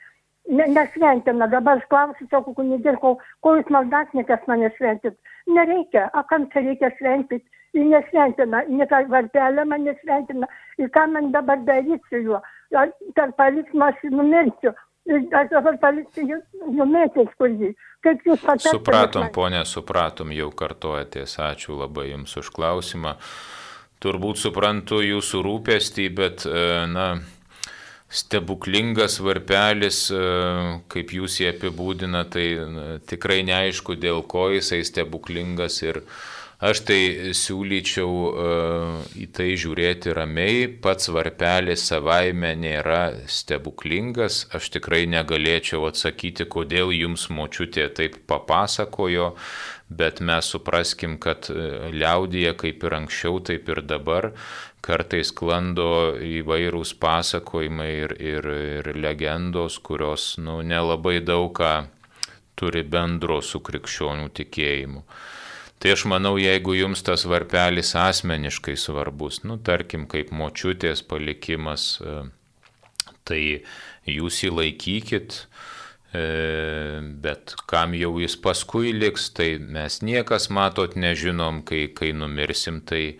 Ne, nešventina, dabar aš klausiu, sako, kunigėlė, ko, ko jūs maldasnikas mane šventit. Nereikia, o kam čia reikia šventit? Ir nešventina, ne tą vartelę man nešventina. Ir ką man dabar daryti su juo? Ar per paliksmą aš numirsiu. Ir aš dabar paliksiu jų numėtis kur jį. Kaip jūs patartumėt Supratom, ponė, supratom, jau kartojatės. Ačiū labai Jums už klausimą. Turbūt suprantu Jūsų rūpestį, bet, e, na, stebuklingas varpelis, e, kaip Jūs jį apibūdina, tai na, tikrai neaišku, dėl ko jisai stebuklingas ir aš tai siūlyčiau e, į tai žiūrėti ramiai. Pats varpelis savaime nėra stebuklingas. Aš tikrai negalėčiau atsakyti, kodėl Jums močiutė taip papasakojo, bet mes supraskim, kad e, liaudyje kaip ir anksčiau, taip ir dabar kartais klando įvairūs pasakojimai ir, ir, ir legendos, kurios nu, nelabai daug ką turi bendro su krikščionių tikėjimu. Tai aš manau, jeigu jums tas varpelis asmeniškai svarbus, nu tarkim, kaip močiutės palikimas, e, tai jūs jį laikykit, e, bet kam jau jis paskui liks, tai mes niekas matot nežinom, kai, kai numirsim, tai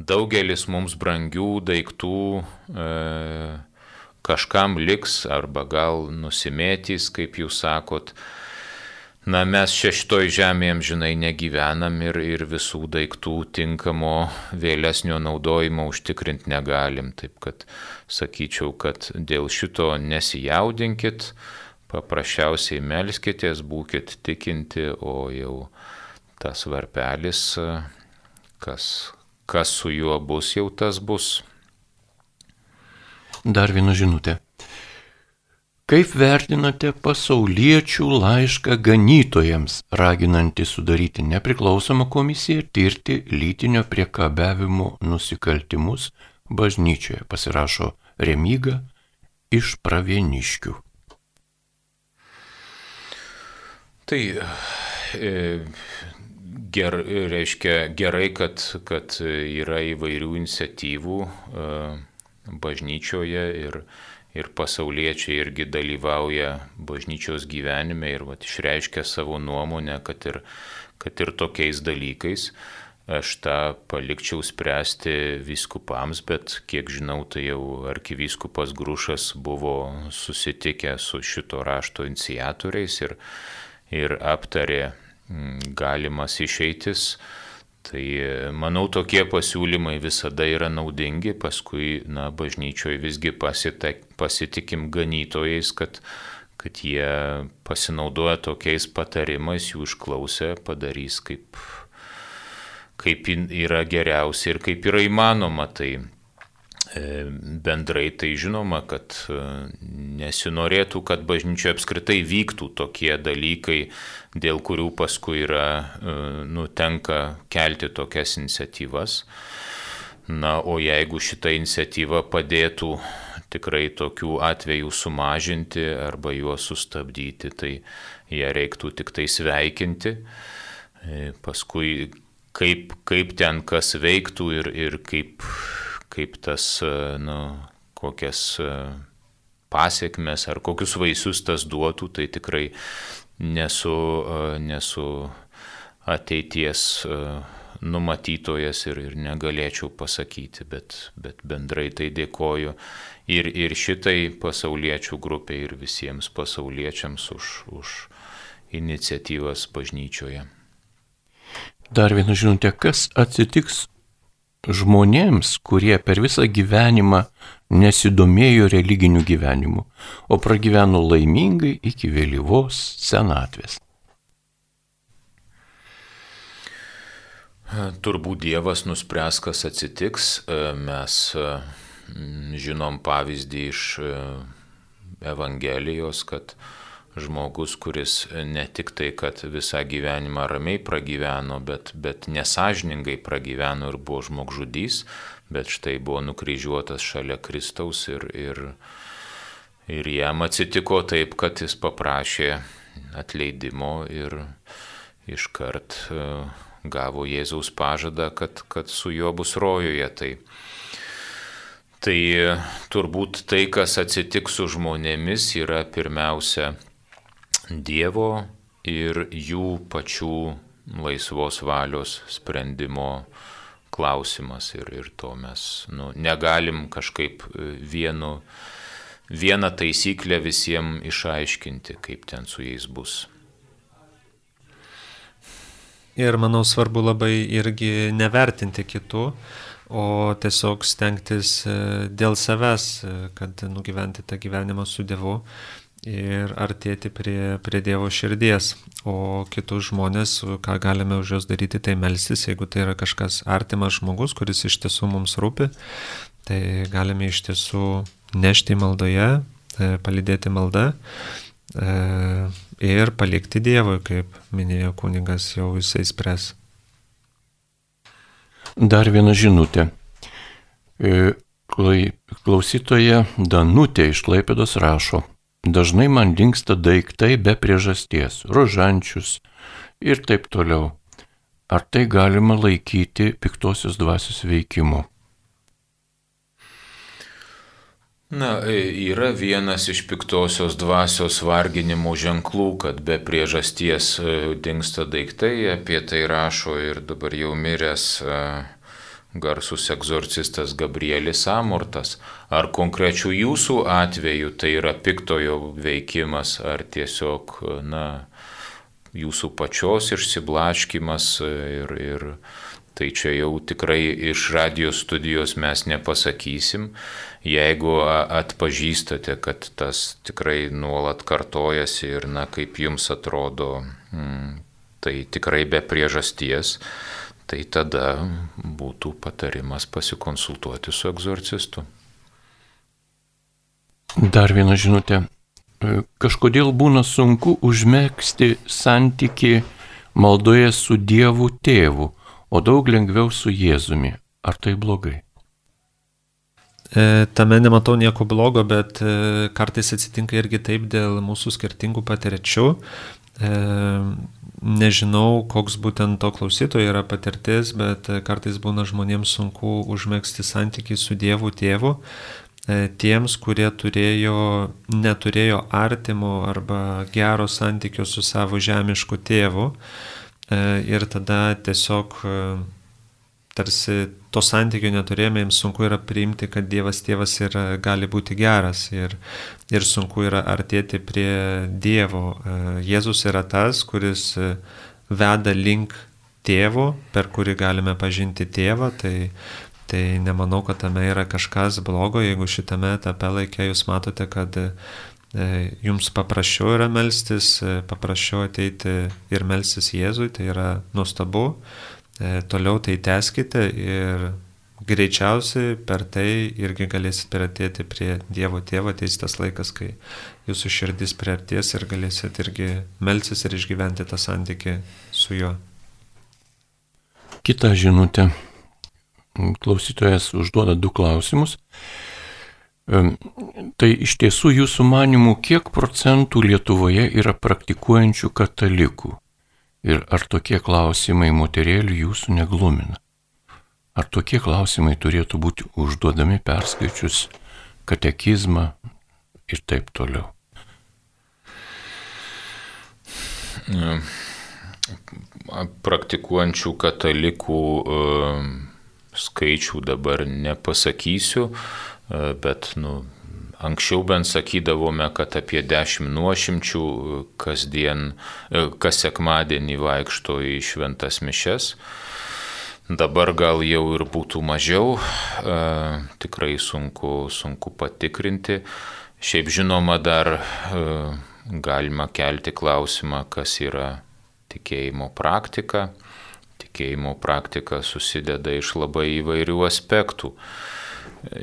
daugelis mums brangių daiktų e, kažkam liks arba gal nusimėtys, kaip jūs sakot. Na, mes čia šitoj žemėje žinai negyvenam ir, ir visų daiktų tinkamo vėlesnio naudojimo užtikrinti negalim. Taip kad sakyčiau, kad dėl šito nesijaudinkit, paprasčiausiai melskitės, būkite tikinti, o jau tas varpelis, kas, kas su juo bus, jau tas bus. Dar viena žinutė. Kaip vertinate pasauliečių laišką ganytojams, raginantį sudaryti nepriklausomą komisiją tirti lytinio priekabiavimo nusikaltimus bažnyčioje, pasirašo Remyga iš pravieniškių. Tai e, ger, reiškia gerai, kad, kad yra įvairių iniciatyvų e, bažnyčioje ir, ir pasauliečiai irgi dalyvauja bažnyčios gyvenime ir vat, išreiškia savo nuomonę, kad ir, kad ir tokiais dalykais. Aš tą palikčiau spręsti viskupams, bet kiek žinau, tai jau arkivyskupas Grušas buvo susitikęs su šito rašto iniciatoriais ir, ir aptarė galimas išeitis. Tai manau, tokie pasiūlymai visada yra naudingi, paskui, na, bažnyčioje visgi pasitek, pasitikim ganytojais, kad, kad jie pasinaudoja tokiais patarimais, jų išklausę, padarys kaip, kaip yra geriausia ir kaip yra įmanoma. Tai bendrai tai žinoma, kad nesinorėtų, kad bažnyčioje apskritai vyktų tokie dalykai, dėl kurių paskui yra nutenka kelti tokias iniciatyvas. Na, o jeigu šita iniciatyva padėtų tikrai tokių atvejų sumažinti arba juos sustabdyti, tai ją reiktų tik tai sveikinti. E, paskui kaip, kaip ten kas veiktų ir, ir kaip, kaip tas, e, nu, kokias e, pasiekmes ar kokius vaisius tas duotų, tai tikrai nesu, nesu ateities numatytojas ir, ir negalėčiau pasakyti, bet, bet bendrai tai dėkoju ir, ir šitai pasauliečių grupiai ir visiems pasauliečiams už, už iniciatyvas bažnyčioje. Dar viena žinutė, kas atsitiks žmonėms, kurie per visą gyvenimą nesidomėjo religiniu gyvenimu, o pragyveno laimingai iki vėlyvos senatvės. Turbūt Dievas nuspręs, kas atsitiks. Mes žinom pavyzdį iš e, Evangelijos, kad žmogus, kuris ne tik tai, kad visą gyvenimą ramiai pragyveno, bet, bet nesažiningai pragyveno ir buvo žmogžudys, bet štai buvo nukryžiuotas šalia Kristaus ir, ir, ir jam atsitiko taip, kad jis paprašė atleidimo ir iškart e, gavo Jėzaus pažadą, kad, kad su juo bus rojuje. Tai Tai turbūt tai, kas atsitiks su žmonėmis, yra pirmiausia Dievo ir jų pačių laisvos valios sprendimo klausimas. Ir, ir to mes nu, negalim kažkaip vienu, vieną taisyklę visiems išaiškinti, kaip ten su jais bus. Ir manau svarbu labai irgi nevertinti kitų o tiesiog stengtis e, dėl savęs, e, kad nugyventi tą gyvenimą su Dievu ir artėti prie, prie Dievo širdies. O kitus žmonės, ką galime už juos daryti, tai melsis, jeigu tai yra kažkas artimas žmogus, kuris iš tiesų mums rūpi, tai galime iš tiesų nešti maldoje, e, palydėti maldą ir palikti Dievui, kaip minėjo kunigas, jau jisai spres. Dar viena žinutė. E, klausytoja Danutė iš Klaipėdos rašo. Dažnai man dinksta daiktai be priežasties, rožančius ir taip toliau. Ar tai galima laikyti piktosios dvasios veikimu? Na, e, yra vienas iš piktosios dvasios varginimo ženklų, kad be priežasties e, dinksta daiktai, apie tai rašo ir dabar jau miręs e, garsus egzorcistas Gabrielis Amortas. Ar konkrečių jūsų atveju tai yra piktojo veikimas, ar tiesiog, na, jūsų pačios išsiblaškimas ir, ir Tai čia jau tikrai iš radijos studijos mes nepasakysim. Jeigu atpažįstate, kad tas tikrai nuolat kartojasi ir, na, kaip jums atrodo, mm, tai tikrai be priežasties, tai tada būtų patarimas pasikonsultuoti su egzorcistu. Dar viena žinutė. Kažkodėl būna sunku užmėgsti santyki maldoje su Dievu tėvu o daug lengviau su Jėzumi. Ar tai blogai? E, tame nematau nieko blogo, bet e, kartais atsitinka irgi taip dėl mūsų skirtingų patirčių. E, nežinau, koks būtent to klausytojo yra patirtis, bet kartais būna žmonėms sunku užmėgsti santykiai su Dievu tėvu. Tiems, kurie turėjo, neturėjo artimo arba gero santykio su savo žemišku tėvu, E, ir tada tiesiog e, tarsi to santykio neturėjome, jiems sunku yra priimti, kad Dievas tėvas yra, gali būti geras ir, ir sunku yra artėti prie Dievo. E, Jėzus yra tas, kuris veda link tėvo, per kurį galime pažinti tėvą, tai, tai nemanau, kad tame yra kažkas blogo, jeigu šitame etape laikė jūs matote, kad E, jums paprasčiau yra melstis, e, paprasčiau ateiti ir melstis Jėzui, tai yra nuostabu. E, toliau tai teskite ir greičiausiai per tai irgi galėsit prieartėti prie Dievo tėvo, ateis tas laikas, kai jūsų širdis prieartės ir galėsit irgi melsis ir išgyventi tą santykį su juo. Kita žinutė. Klausytojas užduoda du klausimus. Tai iš tiesų jūsų manimų, kiek procentų Lietuvoje yra praktikuojančių katalikų? Ir ar tokie klausimai moterėlių jūsų neglumina? Ar tokie klausimai turėtų būti užduodami perskaičius katekizmą ir taip toliau? Praktikuojančių katalikų e, skaičių dabar nepasakysiu, e, bet nu, anksčiau bent sakydavome, kad apie 10 nuošimčių kasdien, e, kas sekmadienį vaikšto į šventas mišes. Dabar gal jau ir būtų mažiau, e, tikrai sunku, sunku patikrinti. Šiaip žinoma, dar e, galima kelti klausimą, kas yra tikėjimo praktika. Tikėjimo praktika susideda iš labai įvairių aspektų.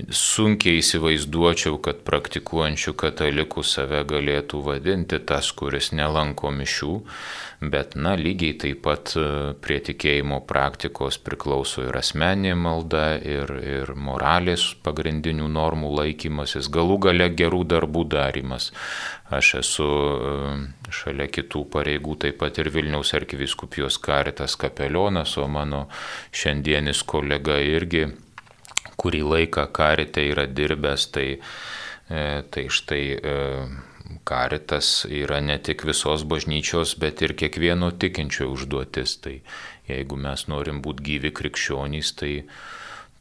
Sunkiai įsivaizduočiau, kad praktikuojančių katalikų save galėtų vadinti tas, kuris nelanko mišių, bet, na, lygiai taip pat e, prie tikėjimo praktikos priklauso ir asmeninė malda, ir, ir moralės pagrindinių normų laikymasis, galų gale gerų darbų darimas. Aš esu e, šalia kitų pareigų taip pat ir Vilniaus arkiviskupijos karitas kapelionas, o mano šiandienis kolega irgi kurį laiką karite yra dirbęs, tai, e, tai štai e, karitas yra ne tik visos bažnyčios, bet ir kiekvieno tikinčio užduotis. Tai jeigu mes norim būti gyvi krikščionys, tai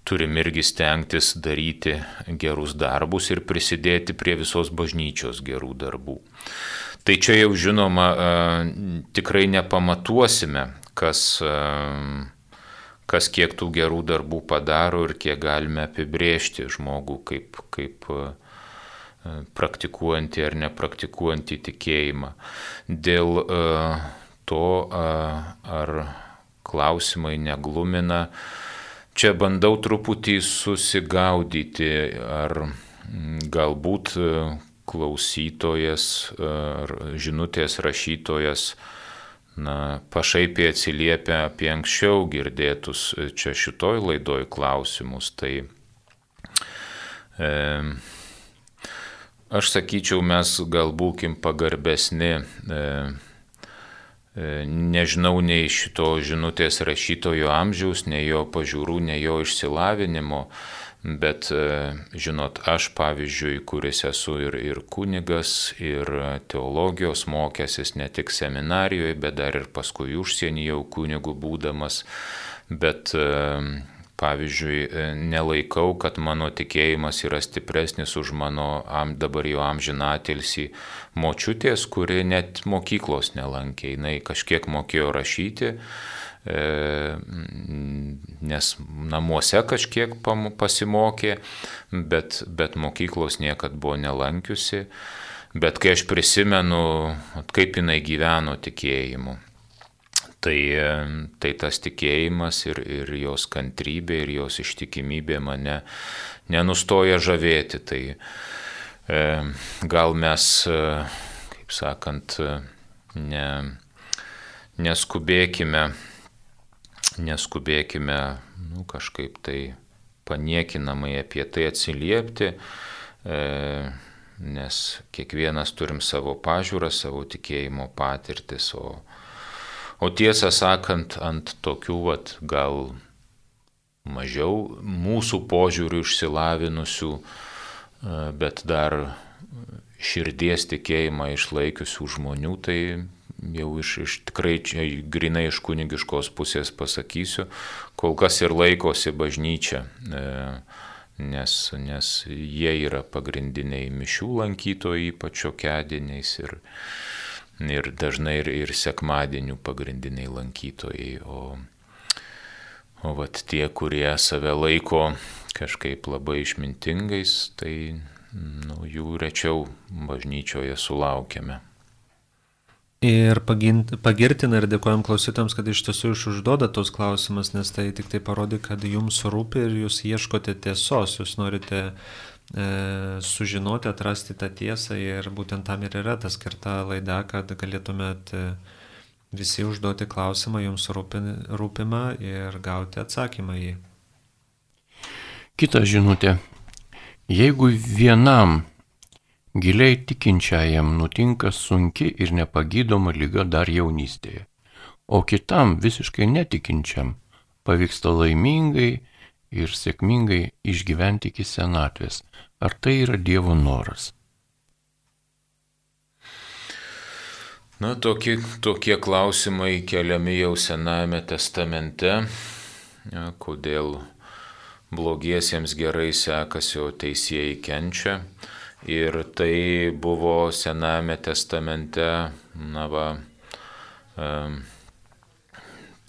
turim irgi stengtis daryti gerus darbus ir prisidėti prie visos bažnyčios gerų darbų. Tai čia jau žinoma, e, tikrai nepamatuosime, kas kas kiek tų gerų darbų padaro ir kiek galime apibrėžti žmogų kaip, kaip e, praktikuojantį ar nepraktikuojantį tikėjimą. Dėl e, to, ar klausimai neglumina, čia bandau truputį susigaudyti, ar galbūt e, klausytojas ar žinutės rašytojas na, pašaipiai atsiliepia apie anksčiau girdėtus čia šitoj laidoj klausimus. Tai e, aš sakyčiau, mes gal būkim pagarbesni. E, e, Nežinau nei šito žinutės rašytojo amžiaus, nei jo pažiūrų, nei jo išsilavinimo, Bet, e, žinot, aš pavyzdžiui, kuris esu ir, ir kunigas, ir teologijos mokęsis ne tik seminarijoje, bet dar ir paskui užsienį jau kunigų būdamas. Bet, e, pavyzdžiui, e, nelaikau, kad mano tikėjimas yra stipresnis už mano dabar jau amžinatilsį močiutės, kuri net mokyklos nelankė. Jis kažkiek mokėjo rašyti nes namuose kažkiek pasimokė, bet, bet mokyklos niekad buvo nelankiusi. Bet kai aš prisimenu, kaip jinai gyveno tikėjimu, tai, tai tas tikėjimas ir, ir jos kantrybė, ir jos ištikimybė mane nenustoja žavėti. Tai e, gal mes, e, kaip sakant, ne, neskubėkime neskubėkime nu, kažkaip tai paniekinamai apie tai atsiliepti, e, nes kiekvienas turim savo pažiūrą, savo tikėjimo patirtis, o, o tiesą sakant, ant tokių vat, gal mažiau mūsų požiūrių išsilavinusių, e, bet dar širdies tikėjimą išlaikiusių žmonių, tai jau iš, iš tikrai čia grinai iš kunigiškos pusės pasakysiu, kol kas ir laikosi bažnyčia, e, nes, nes jie yra pagrindiniai mišių lankytojai, ypač okediniais ir, ir dažnai ir, ir sekmadienių pagrindiniai lankytojai. O, o vat tie, kurie save laiko kažkaip labai išmintingais, tai nu, jų rečiau bažnyčioje sulaukiame. Ir pagirtina ir dėkojam klausytams, kad iš tiesų iš užduoda tos klausimus, nes tai tik tai parodė, kad jums rūpi ir jūs ieškote tiesos, jūs norite e, sužinoti, atrasti tą tiesą ir būtent tam ir yra ta skirta laida, kad galėtumėt e, visi užduoti klausimą jums rūpi, rūpimą ir gauti atsakymą į jį. Kita žinutė. Jeigu vienam Giliai tikinčiajam nutinka sunki ir nepagydoma lyga dar jaunystėje, o kitam visiškai netikinčiam pavyksta laimingai ir sėkmingai išgyventi iki senatvės. Ar tai yra Dievo noras? Na, tokie, tokie klausimai keliami jau Senajame testamente. Ja, kodėl blogiesiems gerai sekasi, o teisėjai kenčia. Ir tai buvo Sename testamente, na va,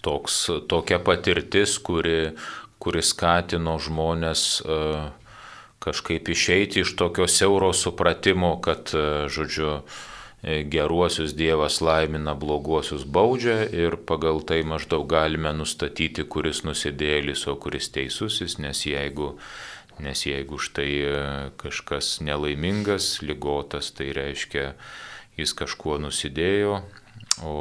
toks, tokia patirtis, kuri, kuri skatino žmonės e, kažkaip išeiti iš tokio siauro supratimo, kad, e, žodžiu, e, geruosius Dievas laimina, bloguosius baudžia ir pagal tai maždaug galime nustatyti, kuris nusidėlis, o kuris teisusis, nes jeigu Nes jeigu štai e, kažkas nelaimingas, lygotas, tai reiškia, jis kažkuo nusidėjo, o,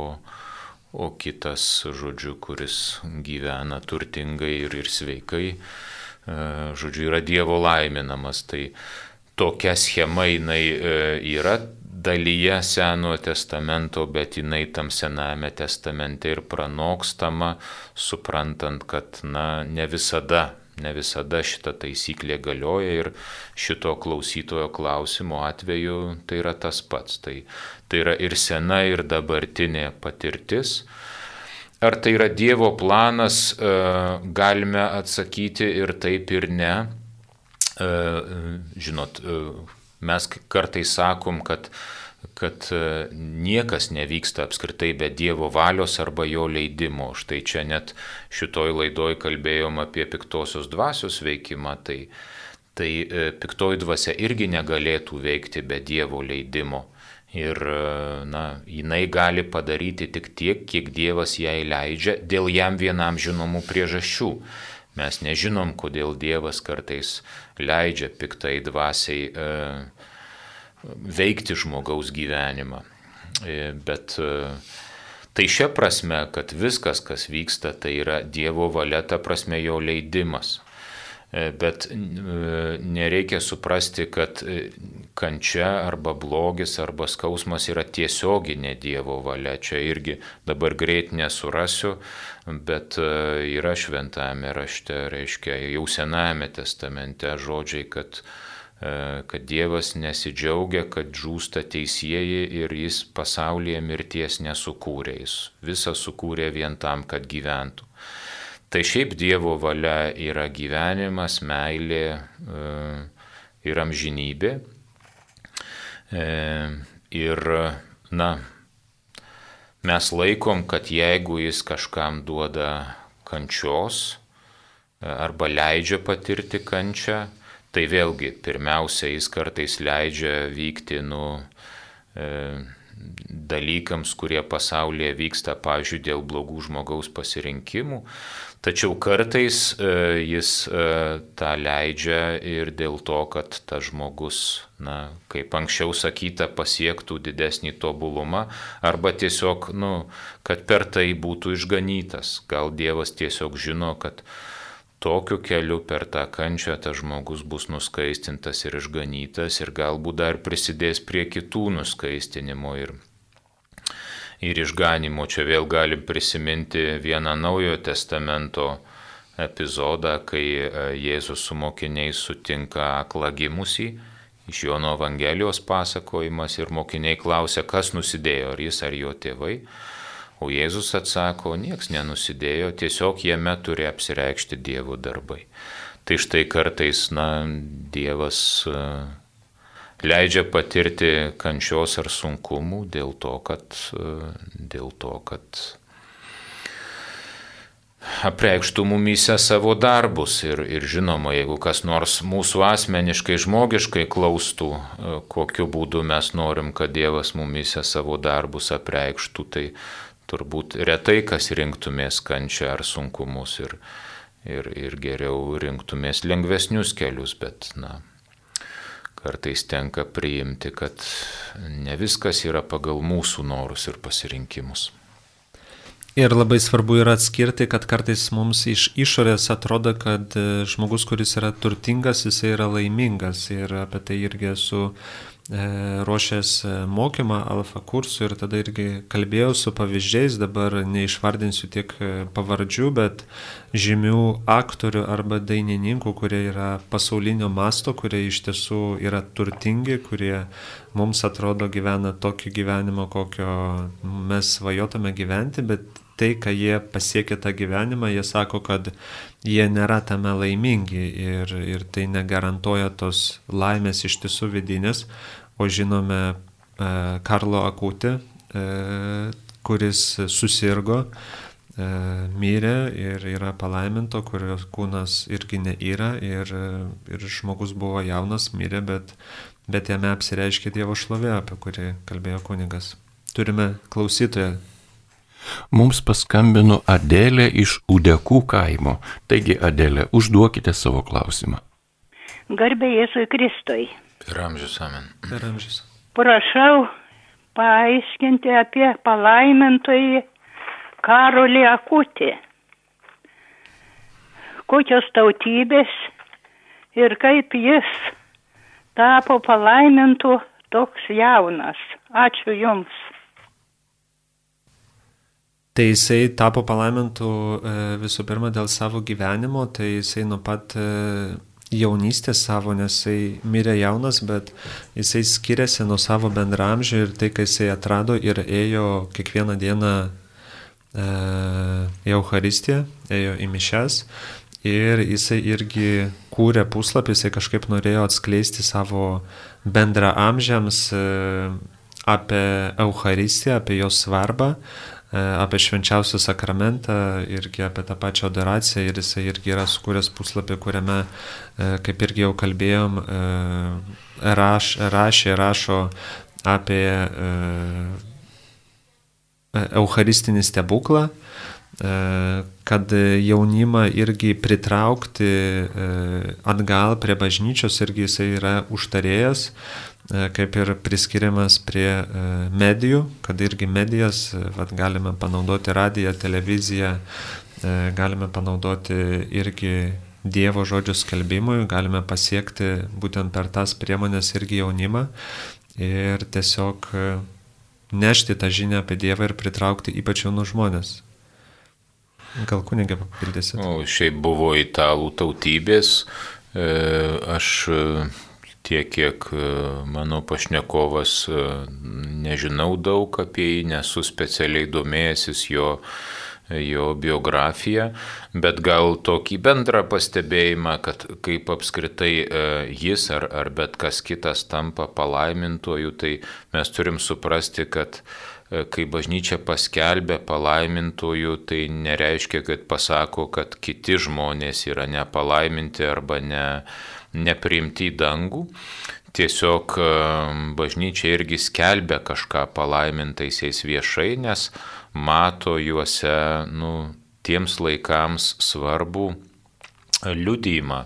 o kitas, žodžiu, kuris gyvena turtingai ir, ir sveikai, e, žodžiu, yra Dievo laiminamas. Tai tokia schema jinai e, yra dalyje Senojo testamento, bet jinai tam Sename testamente ir pranokstama, suprantant, kad, na, ne visada Ne visada šita taisyklė galioja ir šito klausytojo klausimo atveju tai yra tas pats. Tai, tai yra ir sena, ir dabartinė patirtis. Ar tai yra Dievo planas, e, galime atsakyti ir taip, ir ne. E, žinot, e, mes kartais sakom, kad kad e, niekas nevyksta apskritai be Dievo valios arba jo leidimo. Štai čia net šitoj laidoj kalbėjom apie piktosios dvasios veikimą, tai, tai e, piktoji dvasia irgi negalėtų veikti be Dievo leidimo. Ir, e, na, jinai gali padaryti tik tiek, kiek Dievas jai leidžia dėl jam vienam žinomų priežasčių. Mes nežinom, kodėl Dievas kartais leidžia piktai dvasiai e, veikti žmogaus gyvenimą. E, bet e, tai šia prasme, kad viskas, kas vyksta, tai yra Dievo valia, ta prasme jo leidimas. E, bet nereikia suprasti, kad kančia arba blogis arba skausmas yra tiesioginė Dievo valia. Čia irgi dabar greit nesurasiu, bet yra šventame rašte, reiškia jau Senajame testamente žodžiai, kad E, kad Dievas nesidžiaugia, kad žūsta teisėjai ir jis pasaulyje mirties nesukūrė. Jis visą sukūrė vien tam, kad gyventų. Tai šiaip Dievo valia yra gyvenimas, meilė e, ir amžinybė. E, ir, na, mes laikom, kad jeigu jis kažkam duoda kančios arba leidžia patirti kančią, Tai vėlgi, pirmiausia, jis kartais leidžia vykti nu, e, dalykams, kurie pasaulyje vyksta, pavyzdžiui, dėl blogų žmogaus pasirinkimų, tačiau kartais e, jis e, tą leidžia ir dėl to, kad tas žmogus, na, kaip anksčiau sakyta, pasiektų didesnį tobulumą arba tiesiog, nu, kad per tai būtų išganytas. Gal Dievas tiesiog žino, kad tokiu keliu per tą kančią tas žmogus bus nuskaistintas ir išganytas ir galbūt dar prisidės prie kitų nuskaistinimo ir, ir išganimo. Čia vėl galim prisiminti vieną naujojo testamento epizodą, kai e, Jėzus su mokiniais sutinka aklą gimusį. Iš Jono Evangelijos pasakojimas ir mokiniai klausia, kas nusidėjo, ar jis ar jo tėvai. O Jėzus atsako, nieks nenusidėjo, tiesiog jame turi apsireikšti Dievo darbai. Tai štai kartais, na, Dievas e, leidžia patirti kančios ar sunkumų dėl to, kad, e, dėl to, kad apreikštų mumyse savo darbus ir, ir žinoma, jeigu kas nors mūsų asmeniškai, žmogiškai klaustų, e, kokiu būdu mes norim, kad Dievas mumyse savo darbus apreikštų, tai turbūt retai kas rinktumės kančią ar sunkumus ir, ir, ir geriau rinktumės lengvesnius kelius, bet, na, kartais tenka priimti, kad ne viskas yra pagal mūsų norus ir pasirinkimus. Ir labai svarbu yra atskirti, kad kartais mums iš išorės atrodo, kad e, žmogus, kuris yra turtingas, jisai yra laimingas. Ir apie tai irgi esu ruošęs e, mokymą alfa kursų ir tada irgi kalbėjau su pavyzdžiais, dabar neišvardinsiu tiek pavardžių, bet žymių aktorių arba dainininkų, kurie yra pasaulinio masto, kurie iš tiesų yra turtingi, kurie mums atrodo gyvena tokį gyvenimą, kokio mes svajotume gyventi, bet tai, ką jie pasiekė tą gyvenimą, jie sako, kad jie nėra tame laimingi ir, ir tai negarantuoja tos laimės iš tiesų vidinės, o žinome e, Karlo Akutį, e, kuris susirgo, e, mirė ir yra palaiminto, kurios kūnas irgi neįra ir, ir žmogus buvo jaunas, mirė, bet, bet jame apsireiškė Dievo šlovė, apie kurį kalbėjo kunigas. Turime klausytoją Mums paskambino Adelė iš Udekų kaimo. Taigi, Adelė, užduokite savo klausimą. Garbė Jėzui Kristui. Per amžius amen. Per amžius. Prašau paaiškinti apie palaimintojį Karolį Akutį. Kokios tautybės ir kaip jis tapo palaimintų toks jaunas. Ačiū Jums. Tai jisai tapo palaimintų e, visų pirma dėl savo gyvenimo, tai jisai nuo pat jaunystės savo, nes jisai mirė jaunas, bet jisai skiriasi nuo savo bendramžių ir tai, kai jisai atrado ir ėjo kiekvieną dieną e, į Euharistiją, ėjo į mišes. Ir jisai irgi kūrė puslapį, jisai kažkaip norėjo atskleisti savo bendra amžiams e, apie Euharistiją, apie jos svarbą, apie švenčiausią sakramentą, irgi apie tą pačią adoraciją ir jisai irgi yra sukūręs puslapį, kuriame, e, kaip irgi jau kalbėjom, e, raš, rašė, rašo apie Eucharistinį stebuklą, kad jaunimą irgi pritraukti atgal prie bažnyčios irgi jisai yra užtarėjas, E, kaip ir priskiriamas prie e, medijų, kad irgi medijas, e, vat, galime panaudoti radiją, televiziją, galime panaudoti irgi Dievo žodžių skelbimui, galime pasiekti būtent per tas priemonės irgi jaunimą ir tiesiog nešti tą žinią apie Dievą ir pritraukti ypač jaunus žmonės. Gal kunigė papildysit? O šiaip buvo italų tautybės. Aš tiek, kiek e, mano pašnekovas e, nežinau daug apie jį, nesu specialiai domėjęsis jo, jo biografiją, bet gal tokį bendrą pastebėjimą, kad kaip apskritai e, jis ar, ar bet kas kitas tampa palaimintoju, tai mes turim suprasti, kad kai bažnyčia paskelbė palaimintojų, tai nereiškia, kad pasako, kad kiti žmonės yra nepalaiminti arba ne, nepriimti į dangų. Tiesiog e, bažnyčia irgi skelbia kažką palaimintaisiais viešai, nes mato juose nu, tiems laikams svarbų liudymą.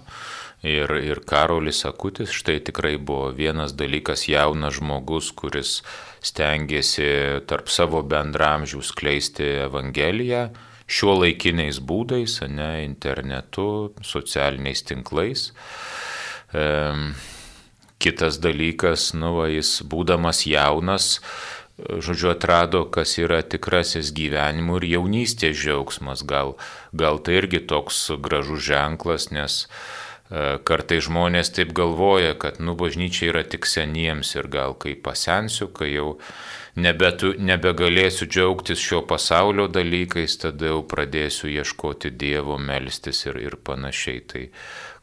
Ir, ir Karolis Akutis štai tikrai buvo vienas dalykas jaunas žmogus, kuris stengiasi tarp savo bendramžių skleisti Evangeliją šiuo laikiniais būdais, ne internetu, socialiniais tinklais. Kitas dalykas, nu, va, jis būdamas jaunas, žodžiu, atrado, kas yra tikrasis gyvenimo ir jaunystės džiaugsmas. Gal, gal tai irgi toks gražus ženklas, nes e, kartai žmonės taip galvoja, kad, nu, bažnyčia yra tik seniems ir gal kai pasensiu, kai jau nebetu, nebegalėsiu džiaugtis šio pasaulio dalykais, tada jau pradėsiu ieškoti Dievo, melstis ir, ir panašiai. Tai,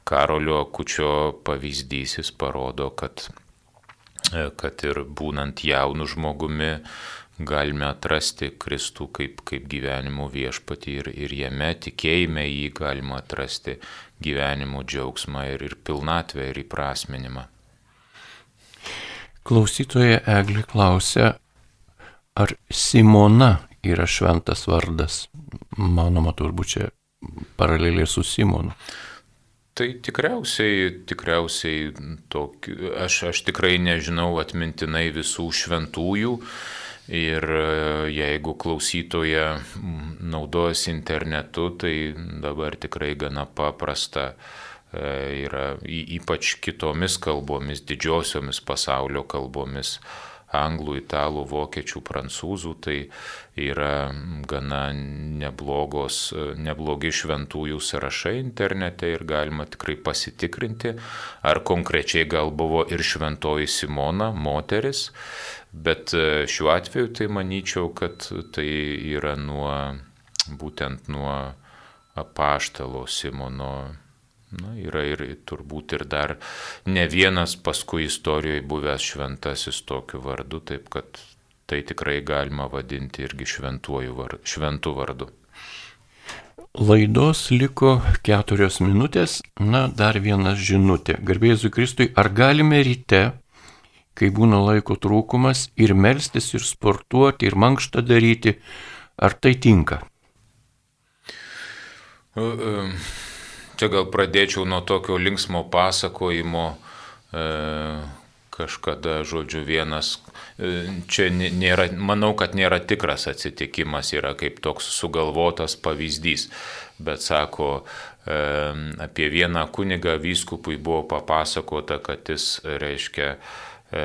Karolio Akučio pavyzdys jis parodo, kad, e, kad ir būnant jaunu žmogumi galime atrasti Kristų kaip, kaip gyvenimo viešpatį ir, ir jame tikėjime jį galima atrasti gyvenimo džiaugsmą ir, ir pilnatvę ir įprasminimą. Klausytoja Eglė klausia, ar Simona yra šventas vardas. Manoma, turbūt čia paraleliai su Simonu. Tai tikriausiai, tikriausiai tokiu, aš, aš tikrai nežinau atmintinai visų šventųjų. Ir e, jeigu klausytoje naudojasi internetu, tai dabar tikrai gana paprasta e, yra ypač kitomis kalbomis, didžiosiomis pasaulio kalbomis anglų, italų, vokiečių, prancūzų, tai yra gana neblogos, neblogi šventųjų sąrašai internete ir galima tikrai pasitikrinti, ar konkrečiai gal buvo ir šventoji Simona, moteris, bet e, šiuo atveju tai manyčiau, kad tai yra nuo, būtent nuo apaštalo Simono Na, yra ir turbūt ir dar ne vienas paskui istorijoje buvęs šventasis tokiu vardu, taip kad tai tikrai galima vadinti irgi var, šventų vardu. Laidos liko keturios minutės, na dar vienas žinutė. Garbėsiu Kristui, ar galime ryte, kai būna laiko trūkumas, ir melstis, ir sportuoti, ir mankštą daryti, ar tai tinka? Uh, uh. Čia gal pradėčiau nuo tokio linksmo pasakojimo. E, kažkada, žodžiu, vienas, e, čia nėra, manau, kad nėra tikras atsitikimas, yra kaip toks sugalvotas pavyzdys, bet sako, e, apie vieną kunigą vyskupui buvo papasakota, kad jis, reiškia, e,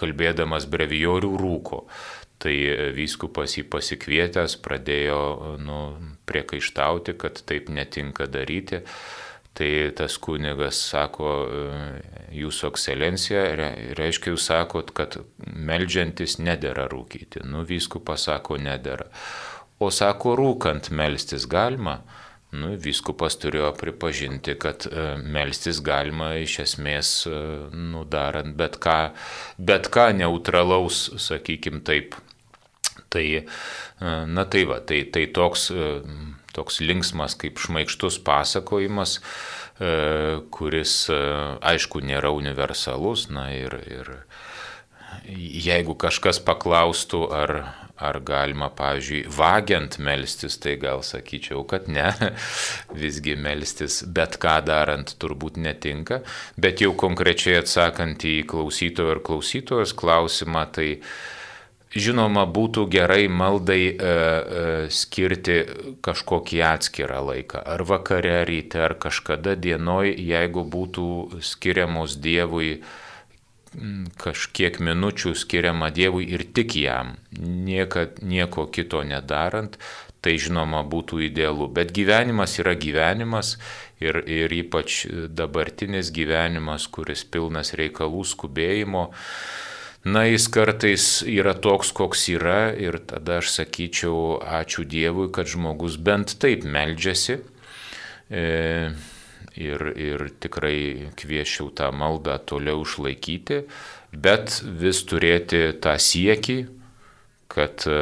kalbėdamas brevijorių rūko. Tai vyskupas jį pasikvietęs pradėjo nu, priekaištauti, kad taip netinka daryti. Tai tas kunigas sako, jūsų ekscelencija, reiškia, jūs sakot, kad melžiantis nedėra rūkyti. Nu, vyskupas sako, nedėra. O sako, rūkant melstis galima. Nu, vyskupas turėjo pripažinti, kad e, melstis galima iš esmės, e, nudarant bet ką, bet ką neutralaus, sakykim taip, Tai, e, na tai va, tai, tai toks, e, toks linksmas kaip šmaikštus pasakojimas, e, kuris aišku nėra universalus, na ir, ir jeigu kažkas paklaustų, ar, ar galima, pavyzdžiui, vagiant melstis, tai gal sakyčiau, kad ne, visgi melstis bet ką darant turbūt netinka, bet jau konkrečiai atsakant į klausytojo ir klausytojos klausimą, tai Žinoma, būtų gerai maldai e, e, skirti kažkokį atskirą laiką, ar vakare, ryte, ar kažkada dienoj, jeigu būtų skiriamos Dievui kažkiek minučių skiriama Dievui ir tik jam, niekad, nieko kito nedarant, tai žinoma būtų idealu. Bet gyvenimas yra gyvenimas ir, ir ypač dabartinis gyvenimas, kuris pilnas reikalų skubėjimo na, jis kartais yra toks, koks yra ir tada aš sakyčiau, ačiū Dievui, kad žmogus bent taip meldžiasi. E, ir, ir tikrai kviečiau tą maldą toliau išlaikyti, bet vis turėti tą siekį, kad e,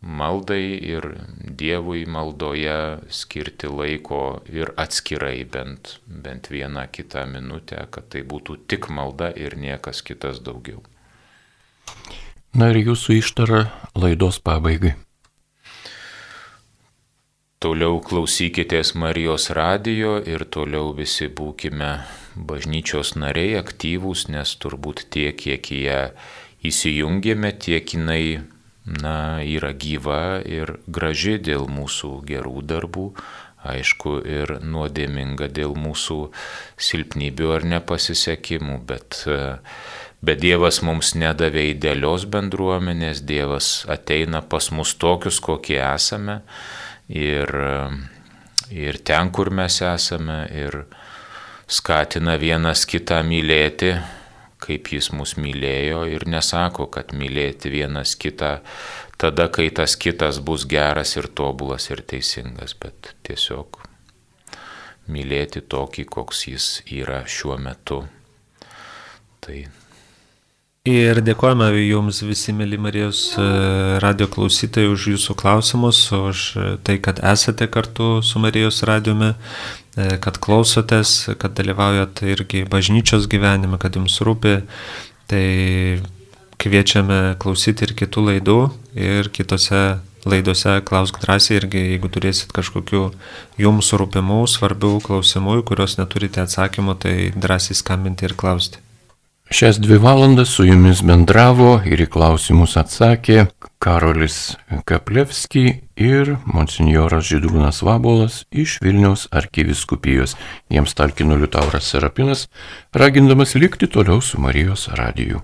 maldai ir Dievui maldoje skirti laiko ir atskirai bent, bent vieną kitą minutę, kad tai būtų tik malda ir niekas kitas daugiau. Na ir jūsų ištara laidos pabaigai. Toliau klausykitės Marijos radijo ir toliau visi būkime bažnyčios nariai aktyvūs, nes turbūt tiek, kiek į ją įsijungėme, tiek jinai na, yra gyva ir graži dėl mūsų gerų darbų, aišku, ir nuodėminga dėl mūsų silpnybių ar nepasisekimų, bet, bet Dievas mums nedavė idealios bendruomenės, Dievas ateina pas mus tokius, kokie esame ir, ir ten, kur mes esame, ir skatina vienas kitą mylėti kaip jis mus mylėjo ir nesako, kad mylėti vienas kitą tada, kai tas kitas bus geras ir tobulas ir teisingas, bet tiesiog mylėti tokį, koks jis yra šiuo metu. Tai Ir dėkojame Jums visi, mėly Marijos e, radio klausytojai, už Jūsų klausimus, už tai, kad esate kartu su Marijos radiumi, kad klausotės, kad dalyvaujat irgi bažnyčios gyvenime, kad Jums rūpi. Tai kviečiame klausyti ir kitų laidų ir kitose laidose klausk drąsiai irgi, jeigu turėsit kažkokių jums rūpimų, svarbių klausimų, kuriuos neturite atsakymų, tai drąsiai skambinti ir klausti. Šias dvi valandas su jumis bendravo ir į klausimus atsakė Karolis Kaplevski ir monsinjoras Židrūnas Vabolas iš Vilniaus arkiviskupijos. Jiems talkino Liutauras Serapinas, ragindamas likti toliau su Marijos radiju.